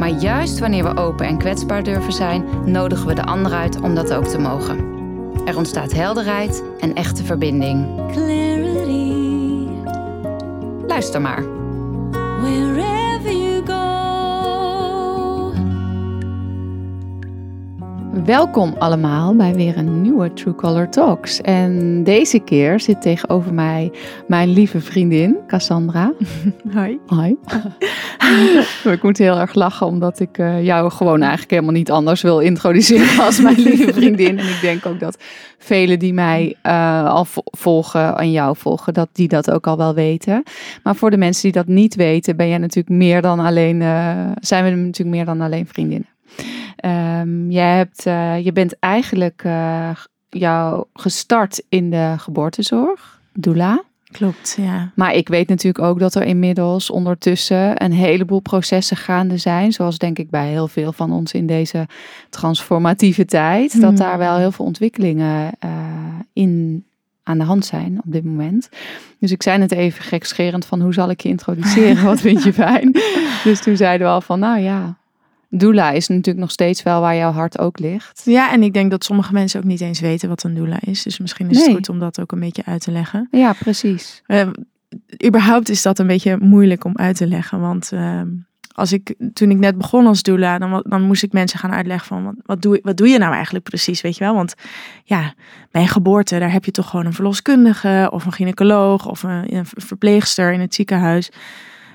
Maar juist wanneer we open en kwetsbaar durven zijn, nodigen we de ander uit om dat ook te mogen. Er ontstaat helderheid en echte verbinding. Clarity, Luister maar. Welkom allemaal bij weer een nieuwe True Color Talks. En deze keer zit tegenover mij mijn lieve vriendin Cassandra. Hoi. Hoi. ik moet heel erg lachen omdat ik eh, jou gewoon eigenlijk helemaal niet anders wil introduceren als mijn lieve vriendin. En ik denk ook dat velen die mij eh, al vo- volgen en jou volgen, dat die dat ook al wel weten. Maar voor de mensen die dat niet weten, ben jij natuurlijk meer dan alleen, eh, zijn we natuurlijk meer dan alleen vriendinnen. Ehm, jij hebt, eh, je bent eigenlijk eh, jou gestart in de geboortezorg, doula. Klopt, ja. Maar ik weet natuurlijk ook dat er inmiddels ondertussen een heleboel processen gaande zijn. Zoals denk ik bij heel veel van ons in deze transformatieve tijd. Dat Hmm. daar wel heel veel ontwikkelingen eh, in aan de hand zijn op dit moment. Dus ik zei net even gekscherend van hoe zal ik je introduceren? Wat vind je fijn? Dus toen zeiden we al van nou ja, doula is natuurlijk nog steeds wel waar jouw hart ook ligt. Ja, en ik denk dat sommige mensen ook niet eens weten wat een doula is. Dus misschien is het goed om dat ook een beetje uit te leggen. Ja, precies. Eh, überhaupt is dat een beetje moeilijk om uit te leggen. Want eh, als ik, toen ik net begon als doula, dan, dan moest ik mensen gaan uitleggen van wat, wat, doe, je- wat doe je nou eigenlijk precies, weet je wel? Want ja, bij een geboorte, daar heb je toch gewoon een verloskundige of een gynaecoloog of een, een verpleegster in het ziekenhuis.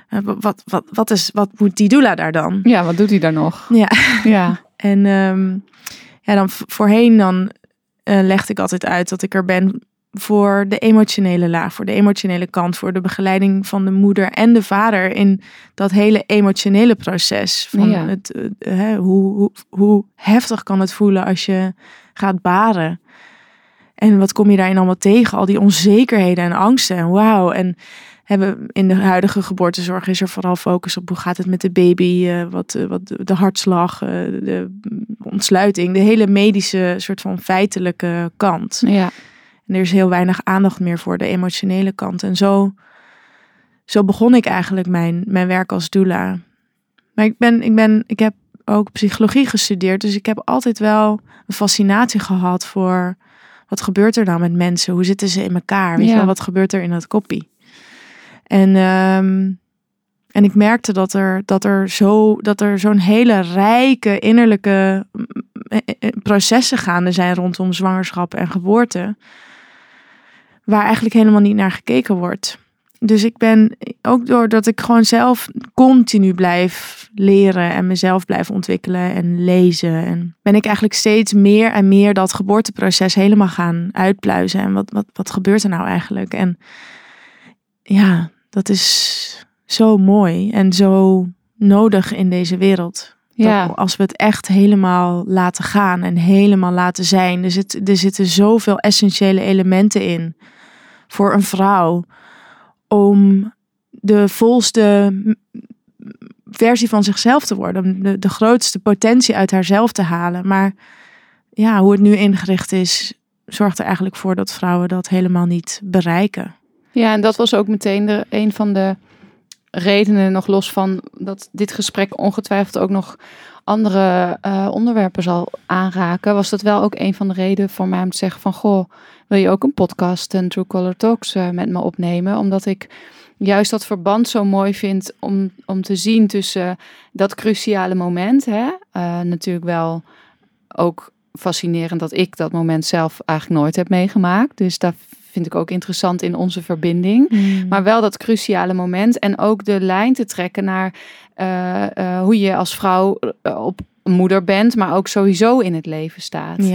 Eh, wa- wat, wat, wat, is, wat moet die doula daar dan? Ja, wat doet hij daar nog? Ja. Ja, En ehm, ja, dan voorheen dan eh, legde ik altijd uit dat ik er ben voor de emotionele laag, voor de emotionele kant, voor de begeleiding van de moeder en de vader in dat hele emotionele proces. Van Ja. het, eh, hè, hoe, hoe, hoe heftig kan het voelen als je gaat baren? En wat kom je daarin allemaal tegen? Al die onzekerheden en angsten. En wauw. En hebben in de huidige geboortezorg is er vooral focus op hoe gaat het met de baby, eh, wat, eh, wat de hartslag, eh, de ontsluiting, de hele medische soort van feitelijke kant. ja. En er is heel weinig aandacht meer voor de emotionele kant. En zo, zo begon ik eigenlijk mijn, mijn werk als doula. Maar ik, ben, ik, ben, ik heb ook psychologie gestudeerd, dus ik heb altijd wel een fascinatie gehad voor wat gebeurt er nou met mensen? Hoe zitten ze in elkaar? Weet je wel, wat gebeurt er in dat koppie? En, ehm, en ik merkte dat er, dat er, zo, dat er zo'n hele rijke innerlijke mm, eh, eh, processen gaande zijn rondom zwangerschap en geboorte. Waar eigenlijk helemaal niet naar gekeken wordt. Dus ik ben ook doordat ik gewoon zelf continu blijf leren en mezelf blijf ontwikkelen en lezen. En ben ik eigenlijk steeds meer en meer dat geboorteproces helemaal gaan uitpluizen. En wat, wat, wat gebeurt er nou eigenlijk? En ja, dat is zo mooi en zo nodig in deze wereld. Ja. Dat als we het echt helemaal laten gaan en helemaal laten zijn. Er, zit, er zitten zoveel essentiële elementen in voor een vrouw. Om de volste versie van zichzelf te worden. Om de, de grootste potentie uit haarzelf te halen. Maar ja, hoe het nu ingericht is, zorgt er eigenlijk voor dat vrouwen dat helemaal niet bereiken. Ja, en dat was ook meteen de, een van de redenen, nog los van dat dit gesprek ongetwijfeld ook nog andere eh, onderwerpen zal aanraken, was dat wel ook een van de redenen voor mij om te zeggen van, goh, wil je ook een podcast, een True Color Talks eh, met me opnemen? Omdat ik juist dat verband zo mooi vind om, om te zien tussen dat cruciale moment, hè? Eh, natuurlijk wel ook fascinerend dat ik dat moment zelf eigenlijk nooit heb meegemaakt. Dus dat vind ik ook interessant in onze verbinding. Maar wel dat cruciale moment en ook de lijn te trekken naar eh, eh, hoe je als vrouw eh, op moeder bent, maar ook sowieso in het leven staat.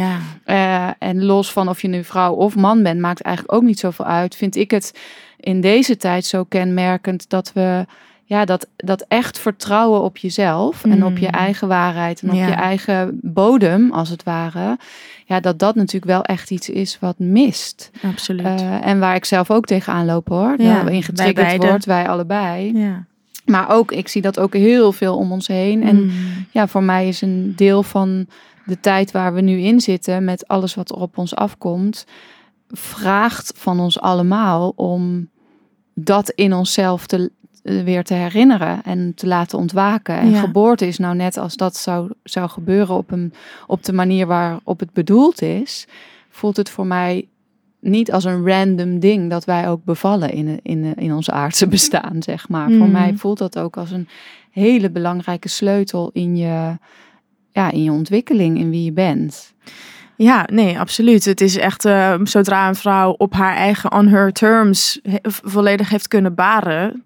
ja, en los van of je nu vrouw of man bent, maakt eigenlijk ook niet zoveel uit. Vind ik het in deze tijd zo kenmerkend dat we ja, dat, dat echt vertrouwen op jezelf en op je Mm. eigen waarheid en op Ja. je eigen bodem, als het ware. Ja, dat dat natuurlijk wel echt iets is wat mist. Absoluut. Eh, en waar ik zelf ook tegenaan loop hoor. Ja, wij in getriggerd wordt, wij allebei. ja. Maar ook, ik zie dat ook heel veel om ons heen. En Mm. ja, voor mij is een deel van de tijd waar we nu in zitten, met alles wat er op ons afkomt, vraagt van ons allemaal om dat in onszelf te, weer te herinneren en te laten ontwaken. En Ja. geboorte is nou net als dat zou, zou gebeuren op, een, op de manier waarop het bedoeld is, voelt het voor mij niet als een random ding dat wij ook bevallen in, in, in ons aardse bestaan, zeg maar. Voor Mm. mij voelt dat ook als een hele belangrijke sleutel in je, ja, in je ontwikkeling, in wie je bent. Ja, nee, absoluut. Het is echt, eh, zodra een vrouw op haar eigen, on her terms, he- volledig heeft kunnen baren.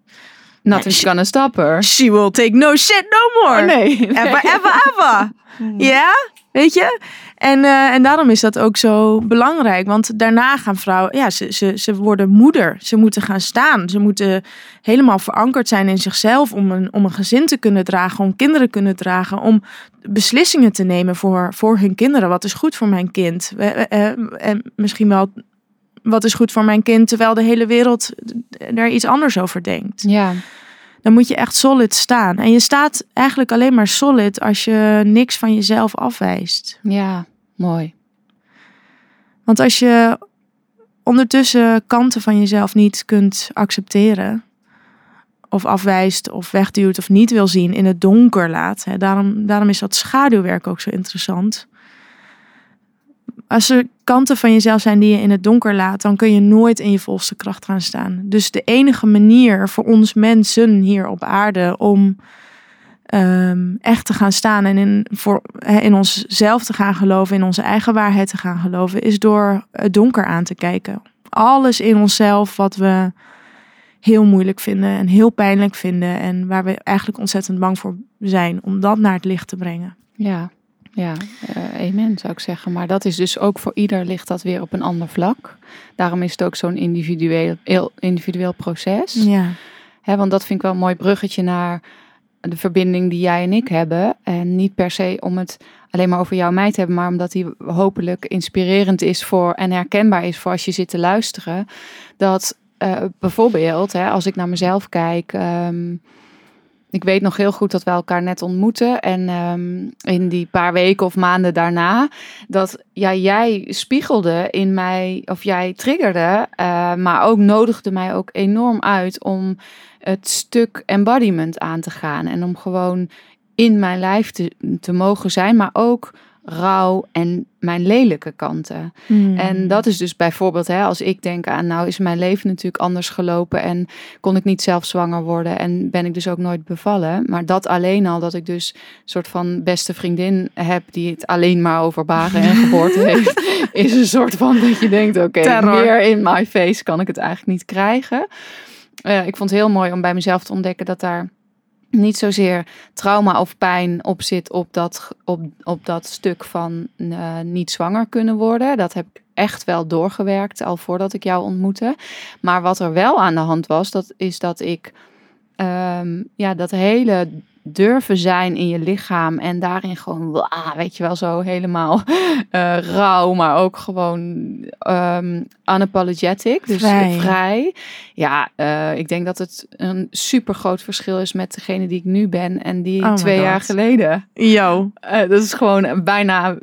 Nothing's sh- gonna stop her. She will take no shit no more. Oh, nee. Ever, ever, ever. Ja, weet je? En, eh, en daarom is dat ook zo belangrijk. Want daarna gaan vrouwen, ja, ze, ze, ze worden moeder. Ze moeten gaan staan. Ze moeten helemaal verankerd zijn in zichzelf om een, om een gezin te kunnen dragen, om kinderen te kunnen dragen, om beslissingen te nemen voor, voor hun kinderen. Wat is goed voor mijn kind? Eh, En misschien wel, wat is goed voor mijn kind, terwijl de hele wereld er iets anders over denkt Ja, dan moet je echt solid staan. En je staat eigenlijk alleen maar solid als je niks van jezelf afwijst. ja, mooi. Want als je ondertussen kanten van jezelf niet kunt accepteren, of afwijst, of wegduwt, of niet wil zien, in het donker laat. Hè, daarom, daarom is dat schaduwwerk ook zo interessant. Als er kanten van jezelf zijn die je in het donker laat, dan kun je nooit in je volste kracht gaan staan. Dus de enige manier voor ons mensen hier op aarde om ehm, echt te gaan staan en in, voor, in onszelf te gaan geloven, in onze eigen waarheid te gaan geloven, is door het donker aan te kijken. Alles in onszelf wat we heel moeilijk vinden en heel pijnlijk vinden en waar we eigenlijk ontzettend bang voor zijn, om dat naar het licht te brengen. Ja, ja, eh amen zou ik zeggen. Maar dat is dus ook voor ieder ligt dat weer op een ander vlak. Daarom is het ook zo'n individueel, individueel proces. Ja, Hè, want dat vind ik wel een mooi bruggetje naar de verbinding die jij en ik hebben. En niet per se om het alleen maar over jou mij te hebben, maar omdat die hopelijk inspirerend is voor en herkenbaar is voor als je zit te luisteren. Dat eh, bijvoorbeeld, hè, als ik naar mezelf kijk. ehm, ik weet nog heel goed dat we elkaar net ontmoeten. En ehm, in die paar weken of maanden daarna, dat ja, jij spiegelde in mij, of jij triggerde, eh, maar ook nodigde mij ook enorm uit om het stuk embodiment aan te gaan. En om gewoon in mijn lijf te, te mogen zijn, maar ook rouw en mijn lelijke kanten. Hmm. En dat is dus bijvoorbeeld, hè, als ik denk aan, nou is mijn leven natuurlijk anders gelopen en kon ik niet zelf zwanger worden en ben ik dus ook nooit bevallen. Maar dat alleen al, dat ik dus een soort van beste vriendin heb die het alleen maar over baren en geboorte heeft, is een soort van dat je denkt, oké, meer in my face kan ik het eigenlijk niet krijgen. Eh, ik vond het heel mooi om bij mezelf te ontdekken dat daar niet zozeer trauma of pijn op zit op dat, op, op dat stuk van eh, niet zwanger kunnen worden. Dat heb ik echt wel doorgewerkt al voordat ik jou ontmoette. Maar wat er wel aan de hand was, dat is dat ik ehm, ja, dat hele durven zijn in je lichaam en daarin gewoon, wah, weet je wel, zo helemaal eh, rauw, maar ook gewoon ehm unapologetic, dus Vrij. vrij. Ja, eh, ik denk dat het een super groot verschil is met degene die ik nu ben en die Oh twee jaar geleden. Yo. Eh, dat is gewoon bijna,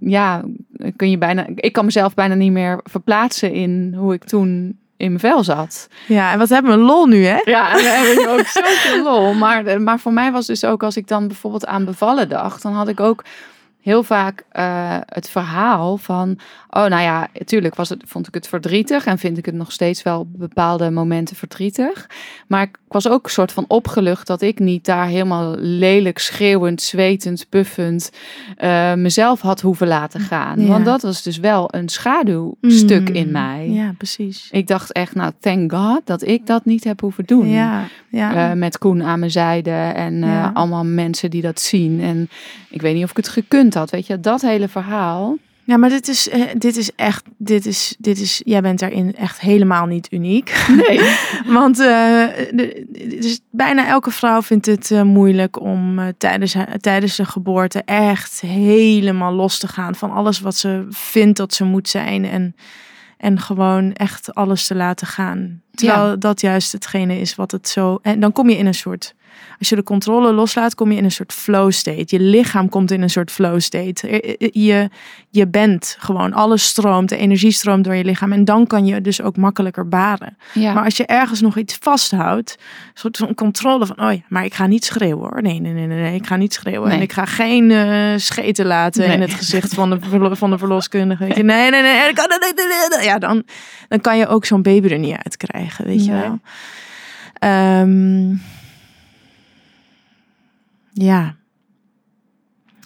ja, kun je bijna, ik kan mezelf bijna niet meer verplaatsen in hoe ik toen in mijn vel zat. Ja, en wat hebben we lol nu, hè? Ja, en dan heb ik ook zoveel lol. Maar, eh, maar voor mij was dus ook, als ik dan bijvoorbeeld aan bevallen dacht, dan had ik ook heel vaak eh, het verhaal van, oh nou ja, natuurlijk was het, vond ik het verdrietig en vind ik het nog steeds wel op bepaalde momenten verdrietig. Maar ik was ook een soort van opgelucht dat ik niet daar helemaal lelijk, schreeuwend, zwetend, puffend eh, mezelf had hoeven laten gaan. Ja. Want dat was dus wel een schaduwstuk Mm. in mij. Ja, precies. Ik dacht echt, nou, thank God dat ik dat niet heb hoeven doen. Ja, ja. Eh, met Koen aan mijn zijde en allemaal mensen die dat zien. En ik weet niet of ik het gekund had, weet je, dat hele verhaal. Ja, maar dit is, eh, dit is echt, dit is, dit is, jij bent daarin echt helemaal niet uniek. Nee. Want de- dus bijna elke vrouw vindt het eh, moeilijk om tijdens, tijdens de geboorte echt helemaal los te gaan van alles wat ze vindt dat ze moet zijn. En, en gewoon echt alles te laten gaan. Terwijl dat juist hetgene is wat het zo. En dan kom je in een soort. Als je de controle loslaat, kom je in een soort flow state. Je lichaam komt in een soort flow state. Eh, eh, Je, je bent gewoon, alles stroomt, de energie stroomt door je lichaam. En dan kan je dus ook makkelijker baren. Ja. Maar als je ergens nog iets vasthoudt, een soort van controle van, oh ja, maar ik ga niet schreeuwen hoor. Nee, nee, nee, nee, nee ik ga niet schreeuwen. Nee. En ik ga geen eh, scheten laten in het gezicht van de, van de verloskundige. Nee, nee, nee, nee. Ja, dan, dan kan je ook zo'n baby er niet uitkrijgen, weet je wel. Ehm, ja.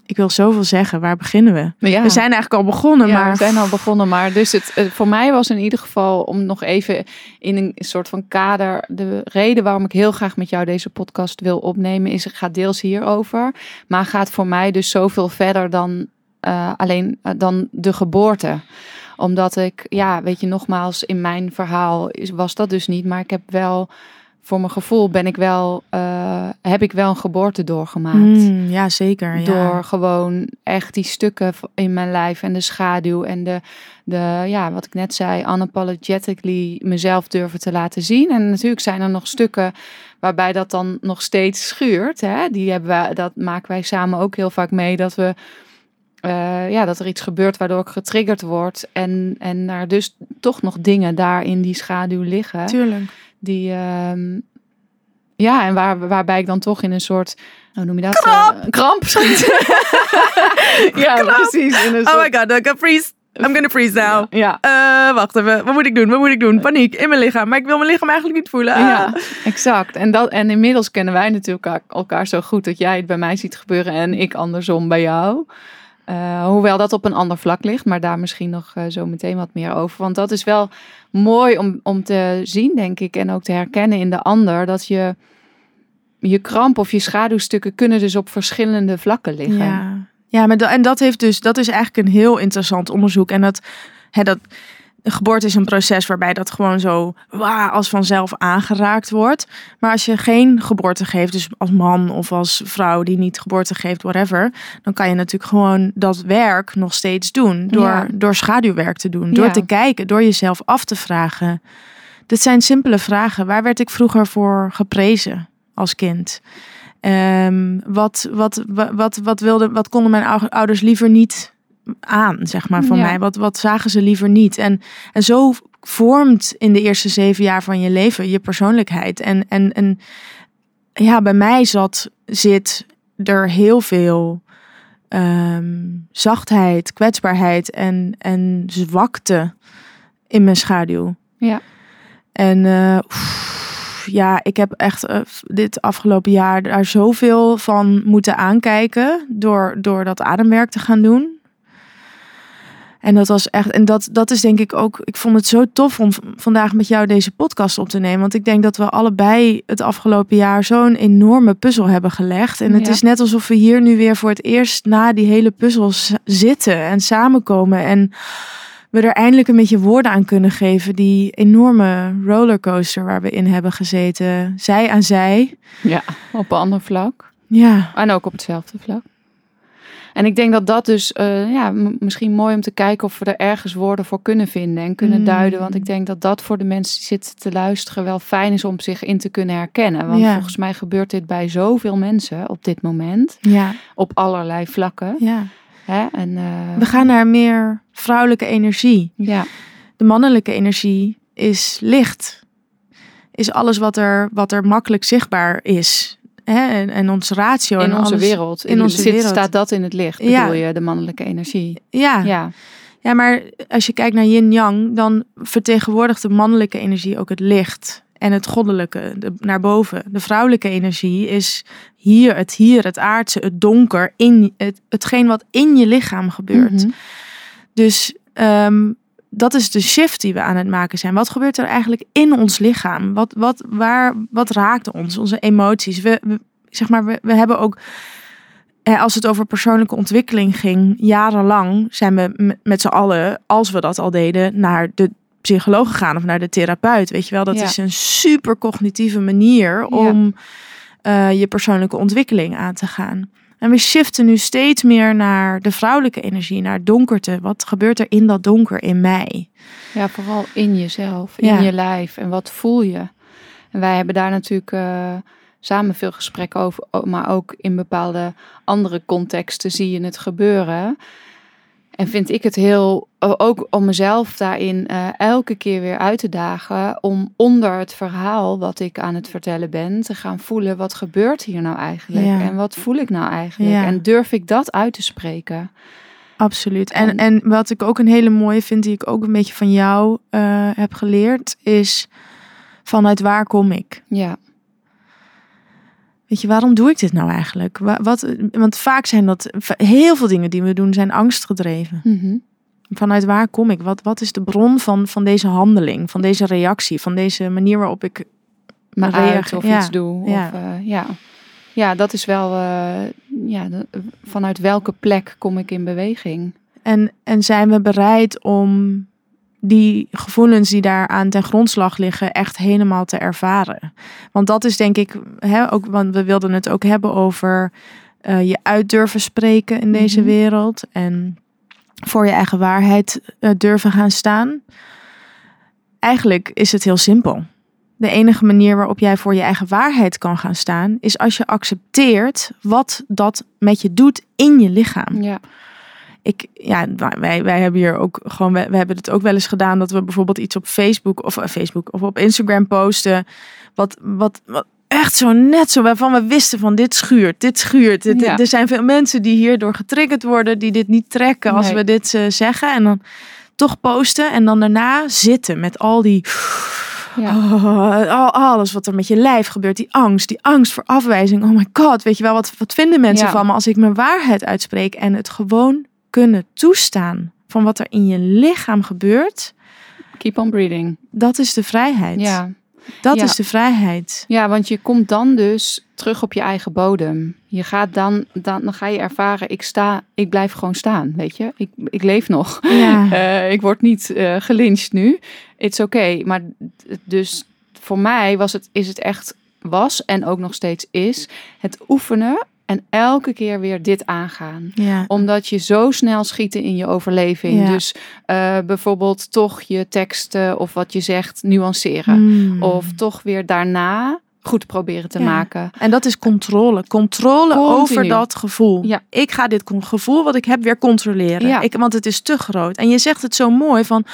Ik wil zoveel zeggen. Waar beginnen we? Ja. We zijn eigenlijk al begonnen, Ja, maar... we zijn al begonnen. Maar dus het, eh, voor mij was in ieder geval om nog even in een soort van kader. De reden waarom ik heel graag met jou deze podcast wil opnemen, is het gaat deels hierover. Maar gaat voor mij dus zoveel verder dan eh, alleen eh, dan de geboorte. Omdat ik, ja, weet je, nogmaals, in mijn verhaal was dat dus niet. Maar ik heb wel, voor mijn gevoel ben ik wel, eh, heb ik wel een geboorte doorgemaakt. Mm, ja, zeker. Ja. Door gewoon echt die stukken in mijn lijf en de schaduw en de, de ja, wat ik net zei, unapologetically mezelf durven te laten zien. En natuurlijk zijn er nog stukken waarbij dat dan nog steeds schuurt. Hè? Die hebben wij, dat maken wij samen ook heel vaak mee, dat we eh, ja, dat er iets gebeurt waardoor ik getriggerd word. En, en er dus toch nog dingen daar in die schaduw liggen. Tuurlijk. Die, ehm, ja, en waar, waarbij ik dan toch in een soort, hoe noem je dat? Kramp! Eh, kramp schiet. ja, Kramp! precies. In een Oh my god, ik ga freeze. I'm gonna freeze now. ja, Eh, wacht even. Wat moet ik doen? Wat moet ik doen? Paniek in mijn lichaam. Maar ik wil mijn lichaam eigenlijk niet voelen. Ah. ja, exact. En, dat, en inmiddels kennen wij natuurlijk elkaar zo goed dat jij het bij mij ziet gebeuren en ik andersom bij jou. Eh, hoewel dat op een ander vlak ligt, maar daar misschien nog eh, zo meteen wat meer over. Want dat is wel mooi om, om te zien, denk ik, en ook te herkennen in de ander, dat je je kramp of je schaduwstukken kunnen dus op verschillende vlakken liggen. Ja, ja maar en dat, heeft dus, dat is eigenlijk een heel interessant onderzoek. En dat, hè, dat de geboorte is een proces waarbij dat gewoon zo waa, als vanzelf aangeraakt wordt. Maar als je geen geboorte geeft, dus als man of als vrouw die niet geboorte geeft, whatever, dan kan je natuurlijk gewoon dat werk nog steeds doen. Door, Ja. door schaduwwerk te doen, door Ja. te kijken, door jezelf af te vragen. Dit zijn simpele vragen. Waar werd ik vroeger voor geprezen als kind? Ehm, wat, wat, wa- wat, wat, wilde, wat konden mijn ou- ouders liever niet aan, zeg maar, van Ja. mij? Wat, wat zagen ze liever niet? En, en zo vormt in de eerste zeven jaar van je leven je persoonlijkheid. En, en, en ja, bij mij zat, zit er heel veel ehm, zachtheid, kwetsbaarheid en, en zwakte in mijn schaduw. Ja. En eh, oef, ja, ik heb echt eh, dit afgelopen jaar daar zoveel van moeten aankijken door, door dat ademwerk te gaan doen. En dat was echt, en dat, dat is denk ik ook, ik vond het zo tof om vandaag met jou deze podcast op te nemen. Want ik denk dat we allebei het afgelopen jaar zo'n enorme puzzel hebben gelegd. En het Ja. is net alsof we hier nu weer voor het eerst na die hele puzzel s- zitten en samenkomen. En we er eindelijk een beetje woorden aan kunnen geven. Die enorme rollercoaster waar we in hebben gezeten. Zij aan zij. ja, op een ander vlak. Ja, En ook op hetzelfde vlak. En ik denk dat dat dus eh, ja, misschien mooi om te kijken of we er ergens woorden voor kunnen vinden en kunnen Mm. duiden. Want ik denk dat dat voor de mensen die zitten te luisteren wel fijn is om zich in te kunnen herkennen. Want Ja. volgens mij gebeurt dit bij zoveel mensen op dit moment. ja, Op allerlei vlakken. ja. Hè? En, eh, We gaan naar meer vrouwelijke energie. ja, De mannelijke energie is licht. Is alles wat er, wat er makkelijk zichtbaar is. Hè? En, en ons ratio. in en onze alles. wereld. in onze zit, wereld. Staat dat in het licht, bedoel Ja. je, de mannelijke energie. Ja. ja. Ja, maar als je kijkt naar yin-yang, dan vertegenwoordigt de mannelijke energie ook het licht. En het goddelijke, de, naar boven. De vrouwelijke energie is hier, het hier, het aardse, het donker, in, het, hetgeen wat in je lichaam gebeurt. Mhm. Dus ehm, dat is de shift die we aan het maken zijn. Wat gebeurt er eigenlijk in ons lichaam? Wat, wat, waar, wat raakt ons? Onze emoties. We, we- zeg maar, we, we hebben ook hè, als het over persoonlijke ontwikkeling ging, jarenlang zijn we met z'n allen, als we dat al deden, naar de psycholoog gegaan of naar de therapeut. Weet je wel, dat Ja. is een super cognitieve manier om eh, je persoonlijke ontwikkeling aan te gaan. En we shiften nu steeds meer naar de vrouwelijke energie, naar donkerte. Wat gebeurt er in dat donker in mij? Ja, vooral in jezelf, in Ja. je lijf. En wat voel je? En wij hebben daar natuurlijk eh, samen veel gesprekken over. Maar ook in bepaalde andere contexten zie je het gebeuren. En vind ik het heel, ook om mezelf daarin eh, elke keer weer uit te dagen. Om onder het verhaal wat ik aan het vertellen ben, te gaan voelen. Wat gebeurt hier nou eigenlijk? Ja. En wat voel ik nou eigenlijk? Ja. En durf ik dat uit te spreken? Absoluut. En, En- en wat ik ook een hele mooie vind, die ik ook een beetje van jou eh, heb geleerd, is vanuit waar kom ik? Ja, Weet je, waarom doe ik dit nou eigenlijk? Wa- Wat, want vaak zijn dat heel veel dingen die we doen, zijn angstgedreven. Mhm. Vanuit waar kom ik? Wat, wat is de bron van, van deze handeling, van deze reactie, van deze manier waarop ik. me reageer- of ja, iets doe. ja. Of, eh, ja. ja, dat is wel, eh, ja, de- vanuit welke plek kom ik in beweging? En, en zijn we bereid om die gevoelens die daar aan ten grondslag liggen, echt helemaal te ervaren? Want dat is denk ik, hè, ook, want we wilden het ook hebben over eh, je uit durven spreken in deze Mhm. wereld. En voor je eigen waarheid eh, durven gaan staan. Eigenlijk is het heel simpel. De enige manier waarop jij voor je eigen waarheid kan gaan staan, is als je accepteert wat dat met je doet in je lichaam Ja, ik, ja, wij, wij hebben hier ook gewoon, we, we hebben het ook wel eens gedaan dat we bijvoorbeeld iets op Facebook of eh, Facebook of op Instagram posten, wat, wat, wat echt zo net zo waarvan we wisten van dit schuurt, dit schuurt. Dit- Ja. Er zijn veel mensen die hierdoor getriggerd worden, die dit niet trekken als Nee. we dit eh, zeggen en dan toch posten en dan daarna zitten met al die ja. Oh, al- alles wat er met je lijf gebeurt, die angst, die angst voor afwijzing. Oh my god, weet je wel, wat, wat vinden mensen Ja. van me als ik mijn waarheid uitspreek en het gewoon kunnen toestaan van wat er in je lichaam gebeurt, keep on breathing. dat is de vrijheid. Ja. Dat Ja. is de vrijheid. ja, want je komt dan dus terug op je eigen bodem. Je gaat dan, dan, dan ga je ervaren, ik sta, ik blijf gewoon staan, weet je. Ik, ik leef nog. Ja. Eh, ik word niet eh gelyncht nu. It's oké. Maar d- dus voor mij was het, is het echt, was en ook nog steeds is, het oefenen en elke keer weer dit aangaan. ja. Omdat je zo snel schiet in je overleving. Ja. Dus eh, bijvoorbeeld toch je teksten of wat je zegt nuanceren. Hmm. Of toch weer daarna goed proberen te Ja. maken. En dat is controle. Controle Continu. over dat gevoel. Ja. Ik ga dit gevoel wat ik heb weer controleren. Ja. Ik, want het is te groot. En je zegt het zo mooi van,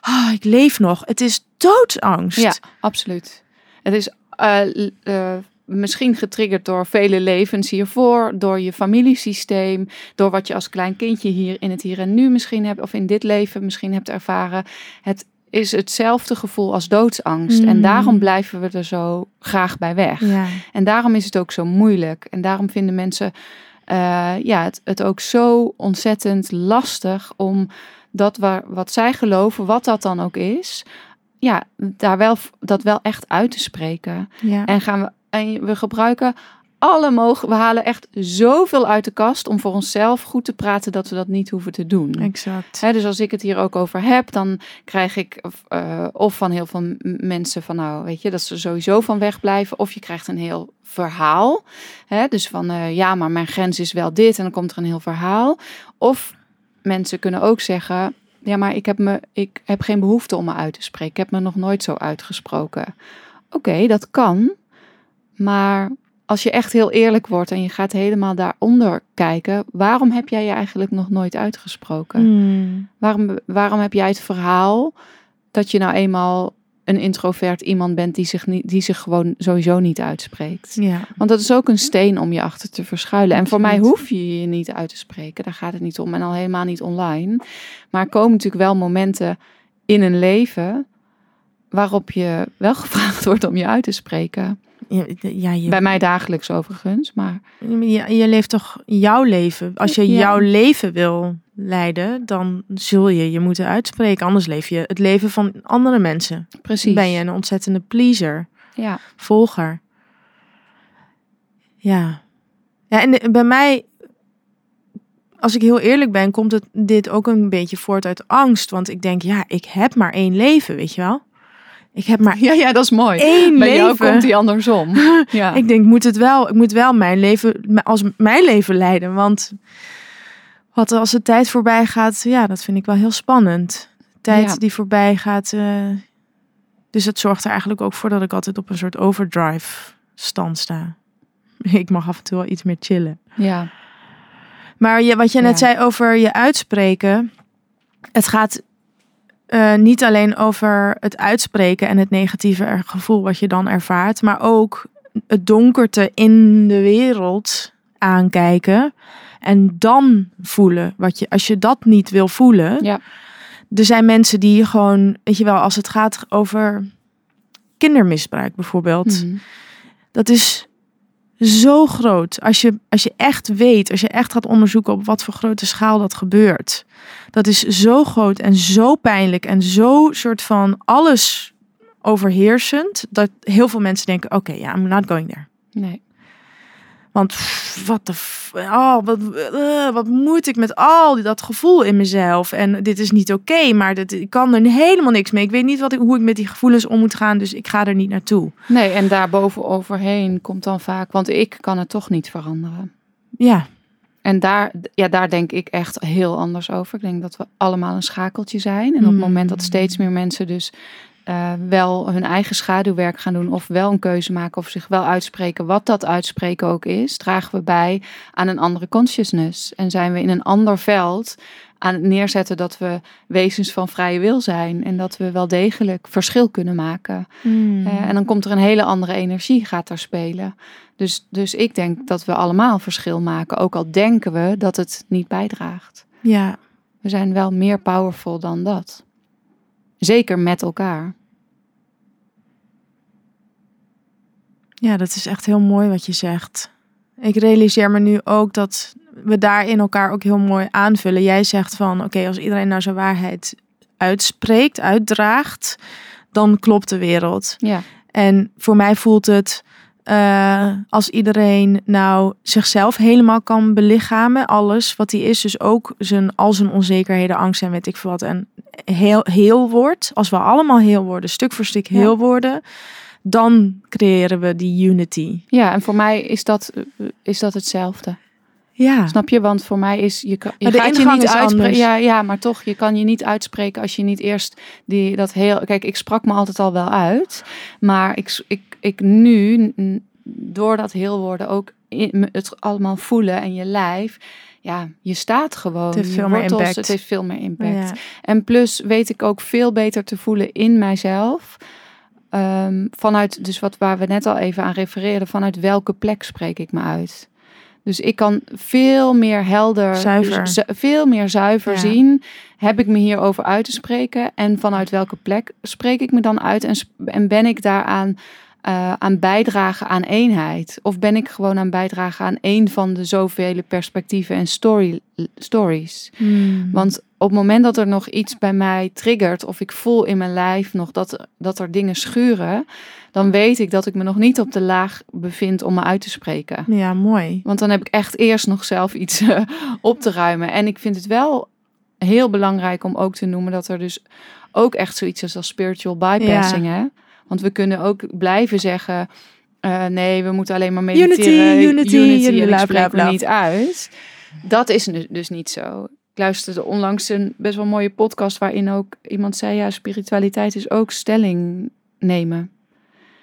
ah, ik leef nog. Het is doodsangst. Ja, absoluut. Het is eh, eh, misschien getriggerd door vele levens hiervoor, door je familiesysteem, door wat je als klein kindje hier in het hier en nu misschien hebt, of in dit leven misschien hebt ervaren. Het is hetzelfde gevoel als doodsangst. En Mm. daarom blijven we er zo graag bij weg. Ja. En daarom is het ook zo moeilijk. En daarom vinden mensen eh, ja, het, het ook zo ontzettend lastig om dat waar, wat zij geloven, wat dat dan ook is, ja, daar wel, dat wel echt uit te spreken. Ja. En gaan we, en we gebruiken alle mogen, we halen echt zoveel uit de kast om voor onszelf goed te praten dat we dat niet hoeven te doen. Exact. Dus als ik het hier ook over heb, dan krijg ik of, eh, of van heel veel mensen van nou, weet je, dat ze sowieso van wegblijven. Of je krijgt een heel verhaal. Hè, dus van eh, ja, maar mijn grens is wel dit en dan komt er een heel verhaal. Of mensen kunnen ook zeggen, ja, maar ik heb, me, ik heb geen behoefte om me uit te spreken. Ik heb me nog nooit zo uitgesproken. Oké, dat kan. Maar als je echt heel eerlijk wordt en je gaat helemaal daaronder kijken, waarom heb jij je eigenlijk nog nooit uitgesproken? Hmm. Waarom, waarom heb jij het verhaal dat je nou eenmaal een introvert iemand bent die zich, niet, die zich gewoon sowieso niet uitspreekt? Ja. Want dat is ook een steen om je achter te verschuilen. En voor mij hoef je je niet uit te spreken. Daar gaat het niet om. En al helemaal niet online. Maar er komen natuurlijk wel momenten in een leven waarop je wel gevraagd wordt om je uit te spreken. Ja, je, Bij mij dagelijks overigens. Maar je, je leeft toch jouw leven. Als je Ja. jouw leven wil leiden, dan zul je je moeten uitspreken. Anders leef je het leven van andere mensen. precies. Ben je een ontzettende pleaser, Ja. volger. Ja. Ja, en de- bij mij als ik heel eerlijk ben, komt het dit ook een beetje voort uit angst. Want ik denk, ja, ik heb maar één leven, weet je wel. Ik heb maar Ja, ja, dat is mooi. één Bij leven. jou komt die andersom. Ja. Ik denk, moet het wel, ik moet wel mijn leven als mijn leven leiden. Want wat als de tijd voorbij gaat, ja, dat vind ik wel heel spannend. Tijd Ja. die voorbij gaat. eh, dus het zorgt er eigenlijk ook voor dat ik altijd op een soort overdrive stand sta. Ik mag af en toe wel iets meer chillen. ja. Maar je, wat je net Ja. zei over je uitspreken. Het gaat eh, niet alleen over het uitspreken en het negatieve gevoel wat je dan ervaart. Maar ook het donkerte in de wereld aankijken. En dan voelen wat je, als je dat niet wil voelen. Ja. Er zijn mensen die gewoon, weet je wel, als het gaat over kindermisbruik bijvoorbeeld Mhm. dat is zo groot. Als je, als je echt weet, als je echt gaat onderzoeken op wat voor grote schaal dat gebeurt. Dat is zo groot en zo pijnlijk en zo soort van alles overheersend. Dat heel veel mensen denken, oké, ja, I'm not going there. Nee. Want wat de, oh, wat, eh, wat moet ik met al die- dat gevoel in mezelf? En dit is niet oké, maar dit, ik kan er helemaal niks mee. Ik weet niet wat ik, hoe ik met die gevoelens om moet gaan, dus ik ga er niet naartoe. nee, en daarboven overheen komt dan vaak, want ik kan het toch niet veranderen. Ja, En daar, ja, daar denk ik echt heel anders over. Ik denk dat we allemaal een schakeltje zijn. En op het Mm. moment dat steeds meer mensen dus eh, wel hun eigen schaduwwerk gaan doen... of wel een keuze maken of zich wel uitspreken... wat dat uitspreken ook is... dragen we bij aan een andere consciousness. En zijn we in een ander veld aan het neerzetten... dat we wezens van vrije wil zijn... en dat we wel degelijk verschil kunnen maken. Mm. Eh, en dan komt er een hele andere energie gaat daar spelen. Dus, dus ik denk dat we allemaal verschil maken. Ook al denken we dat het niet bijdraagt. ja. We zijn wel meer powerful dan dat. Zeker met elkaar. Ja, dat is echt heel mooi wat je zegt. Ik realiseer me nu ook dat we daarin elkaar ook heel mooi aanvullen. Jij zegt van, oké, als iedereen nou zijn waarheid uitspreekt, uitdraagt, dan klopt de wereld. Ja, En voor mij voelt het eh, als iedereen nou zichzelf helemaal kan belichamen, alles wat hij is, dus ook zijn, al zijn onzekerheden, angst en weet ik veel wat, en heel, heel wordt, als we allemaal heel worden, stuk voor stuk heel worden, dan creëren we die unity. ja en voor mij is dat, is dat hetzelfde. Ja, Snap je? Want voor mij is je, kan, je Maar de gaat je niet uitspreken. Ja, ja, maar toch, je kan je niet uitspreken als je niet eerst die dat heel. Kijk, ik sprak me altijd al wel uit, maar ik, ik, ik nu door dat heel worden ook in, het allemaal voelen en je lijf. Ja, je staat gewoon. Het heeft veel meer wortels, impact. Het heeft veel meer impact. ja. En plus weet ik ook veel beter te voelen in mijzelf. Ehm, vanuit, dus wat waar we net al even aan refereerden, vanuit welke plek spreek ik me uit? Dus ik kan veel meer helder, Zuiver. dus veel meer zuiver Ja. zien. Heb ik me hierover uit te spreken? En vanuit welke plek spreek ik me dan uit? En, en ben ik daaraan eh, aan bijdragen aan eenheid? Of ben ik gewoon aan bijdragen aan één van de zoveel perspectieven en story, stories? Hmm. Want op het moment dat er nog iets bij mij triggert, of ik voel in mijn lijf nog dat, dat er dingen schuren, dan weet ik dat ik me nog niet op de laag bevind om me uit te spreken. ja, mooi. Want dan heb ik echt eerst nog zelf iets eh, op te ruimen. En ik vind het wel heel belangrijk om ook te noemen dat er dus ook echt zoiets is als spiritual bypassing. Hè? Want we kunnen ook blijven zeggen. eh, nee, we moeten alleen maar Unity, mediteren. unity, en ik bla, spreek me bla. niet uit. Dat is dus niet zo. Ik luisterde onlangs een best wel mooie podcast waarin ook iemand zei: ja, spiritualiteit is ook stelling nemen.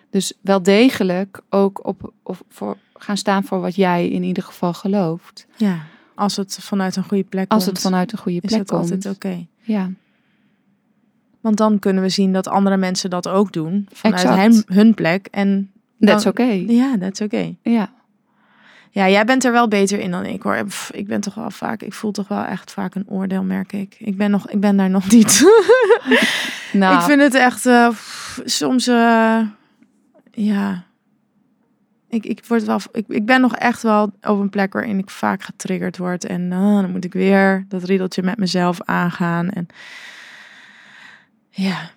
Dus wel degelijk ook op, of voor, gaan staan voor wat jij in ieder geval gelooft. Ja, als het vanuit een goede plek Als komt, het vanuit een goede is plek het komt. altijd oké. Ja, Want dan kunnen we zien dat andere mensen dat ook doen vanuit hun plek. En that's dan- oké. ja, dat is oké. Ja. Ja, jij bent er wel beter in dan ik hoor. Pff, ik ben toch wel vaak, ik voel toch wel echt vaak een oordeel, merk ik. Ik ben, nog, ik ben daar nog niet. Nou, Ik vind het echt eh, pff, soms, eh, ja. Ik, ik, word wel, ik, ik ben nog echt wel op een plek waarin ik vaak getriggerd word. En eh, dan moet ik weer dat riedeltje met mezelf aangaan. En ja,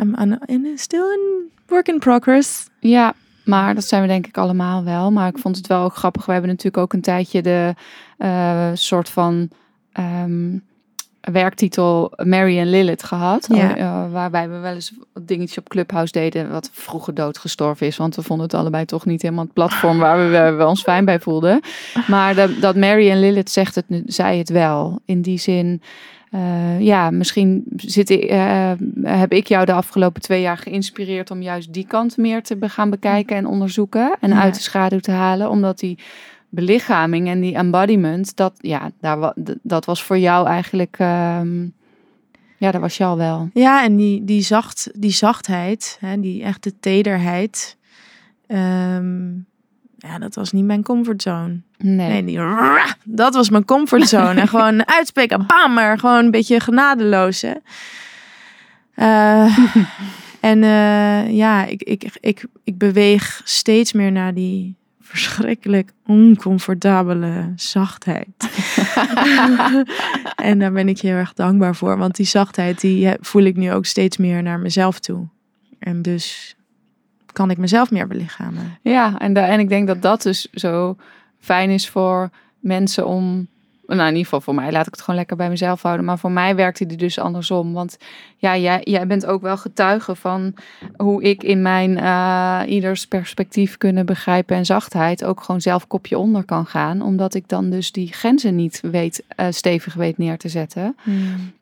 I'm, I'm still in work in progress. ja, Maar dat zijn we denk ik allemaal wel. Maar ik vond het wel ook grappig. We hebben natuurlijk ook een tijdje de eh, soort van ehm, werktitel Mary en Lilith gehad. Ja. Eh, waarbij we wel eens wat dingetjes op Clubhouse deden. Wat vroeger doodgestorven is. Want we vonden het allebei toch niet helemaal het platform waar we, waar we ons fijn bij voelden. Maar dat, dat Mary en Lilith zegt het nu, zei het wel. In die zin. Eh, ja, misschien zit eh, heb ik jou de afgelopen twee jaar geïnspireerd om juist die kant meer te gaan bekijken en onderzoeken en Ja. uit de schaduw te halen, omdat die belichaming en die embodiment, dat, ja, daar, dat was voor jou eigenlijk, ehm, ja, dat was jou wel. Ja, en die, die, zacht, die zachtheid, hè, die echte tederheid, ehm, ja, dat was niet mijn comfortzone. Nee. Nee, die, dat was mijn comfortzone. en gewoon uitspreken, bam, maar gewoon een beetje genadeloos. Hè? Eh, en eh, ja, ik, ik, ik, ik beweeg steeds meer naar die verschrikkelijk oncomfortabele zachtheid. en daar ben ik heel erg dankbaar voor. Want die zachtheid, die eh, voel ik nu ook steeds meer naar mezelf toe. En dus kan ik mezelf meer belichamen. Ja, en, da- en ik denk dat dat dus zo fijn is voor mensen om. Nou, in ieder geval voor mij, laat ik het gewoon lekker bij mezelf houden. Maar voor mij werkte die dus andersom. Want ja, jij, jij bent ook wel getuige van hoe ik in mijn eh, ieders perspectief kunnen begrijpen en zachtheid ook gewoon zelf kopje onder kan gaan. Omdat ik dan dus die grenzen niet weet, eh, stevig weet neer te zetten.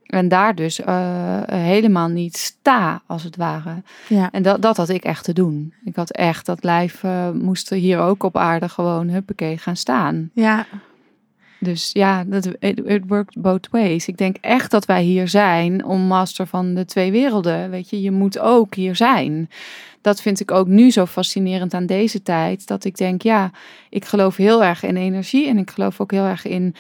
En daar dus eh, helemaal niet sta, als het ware. Ja. En dat, dat had ik echt te doen. Ik had echt dat lijf moest hier ook op aarde gewoon huppakee gaan staan. Ja, Dus ja, dat, it, worked both ways. Ik denk echt dat wij hier zijn om master van de twee werelden. Weet je, je moet ook hier zijn. Dat vind ik ook nu zo fascinerend aan deze tijd. Dat ik denk, ja, ik geloof heel erg in energie. En ik geloof ook heel erg in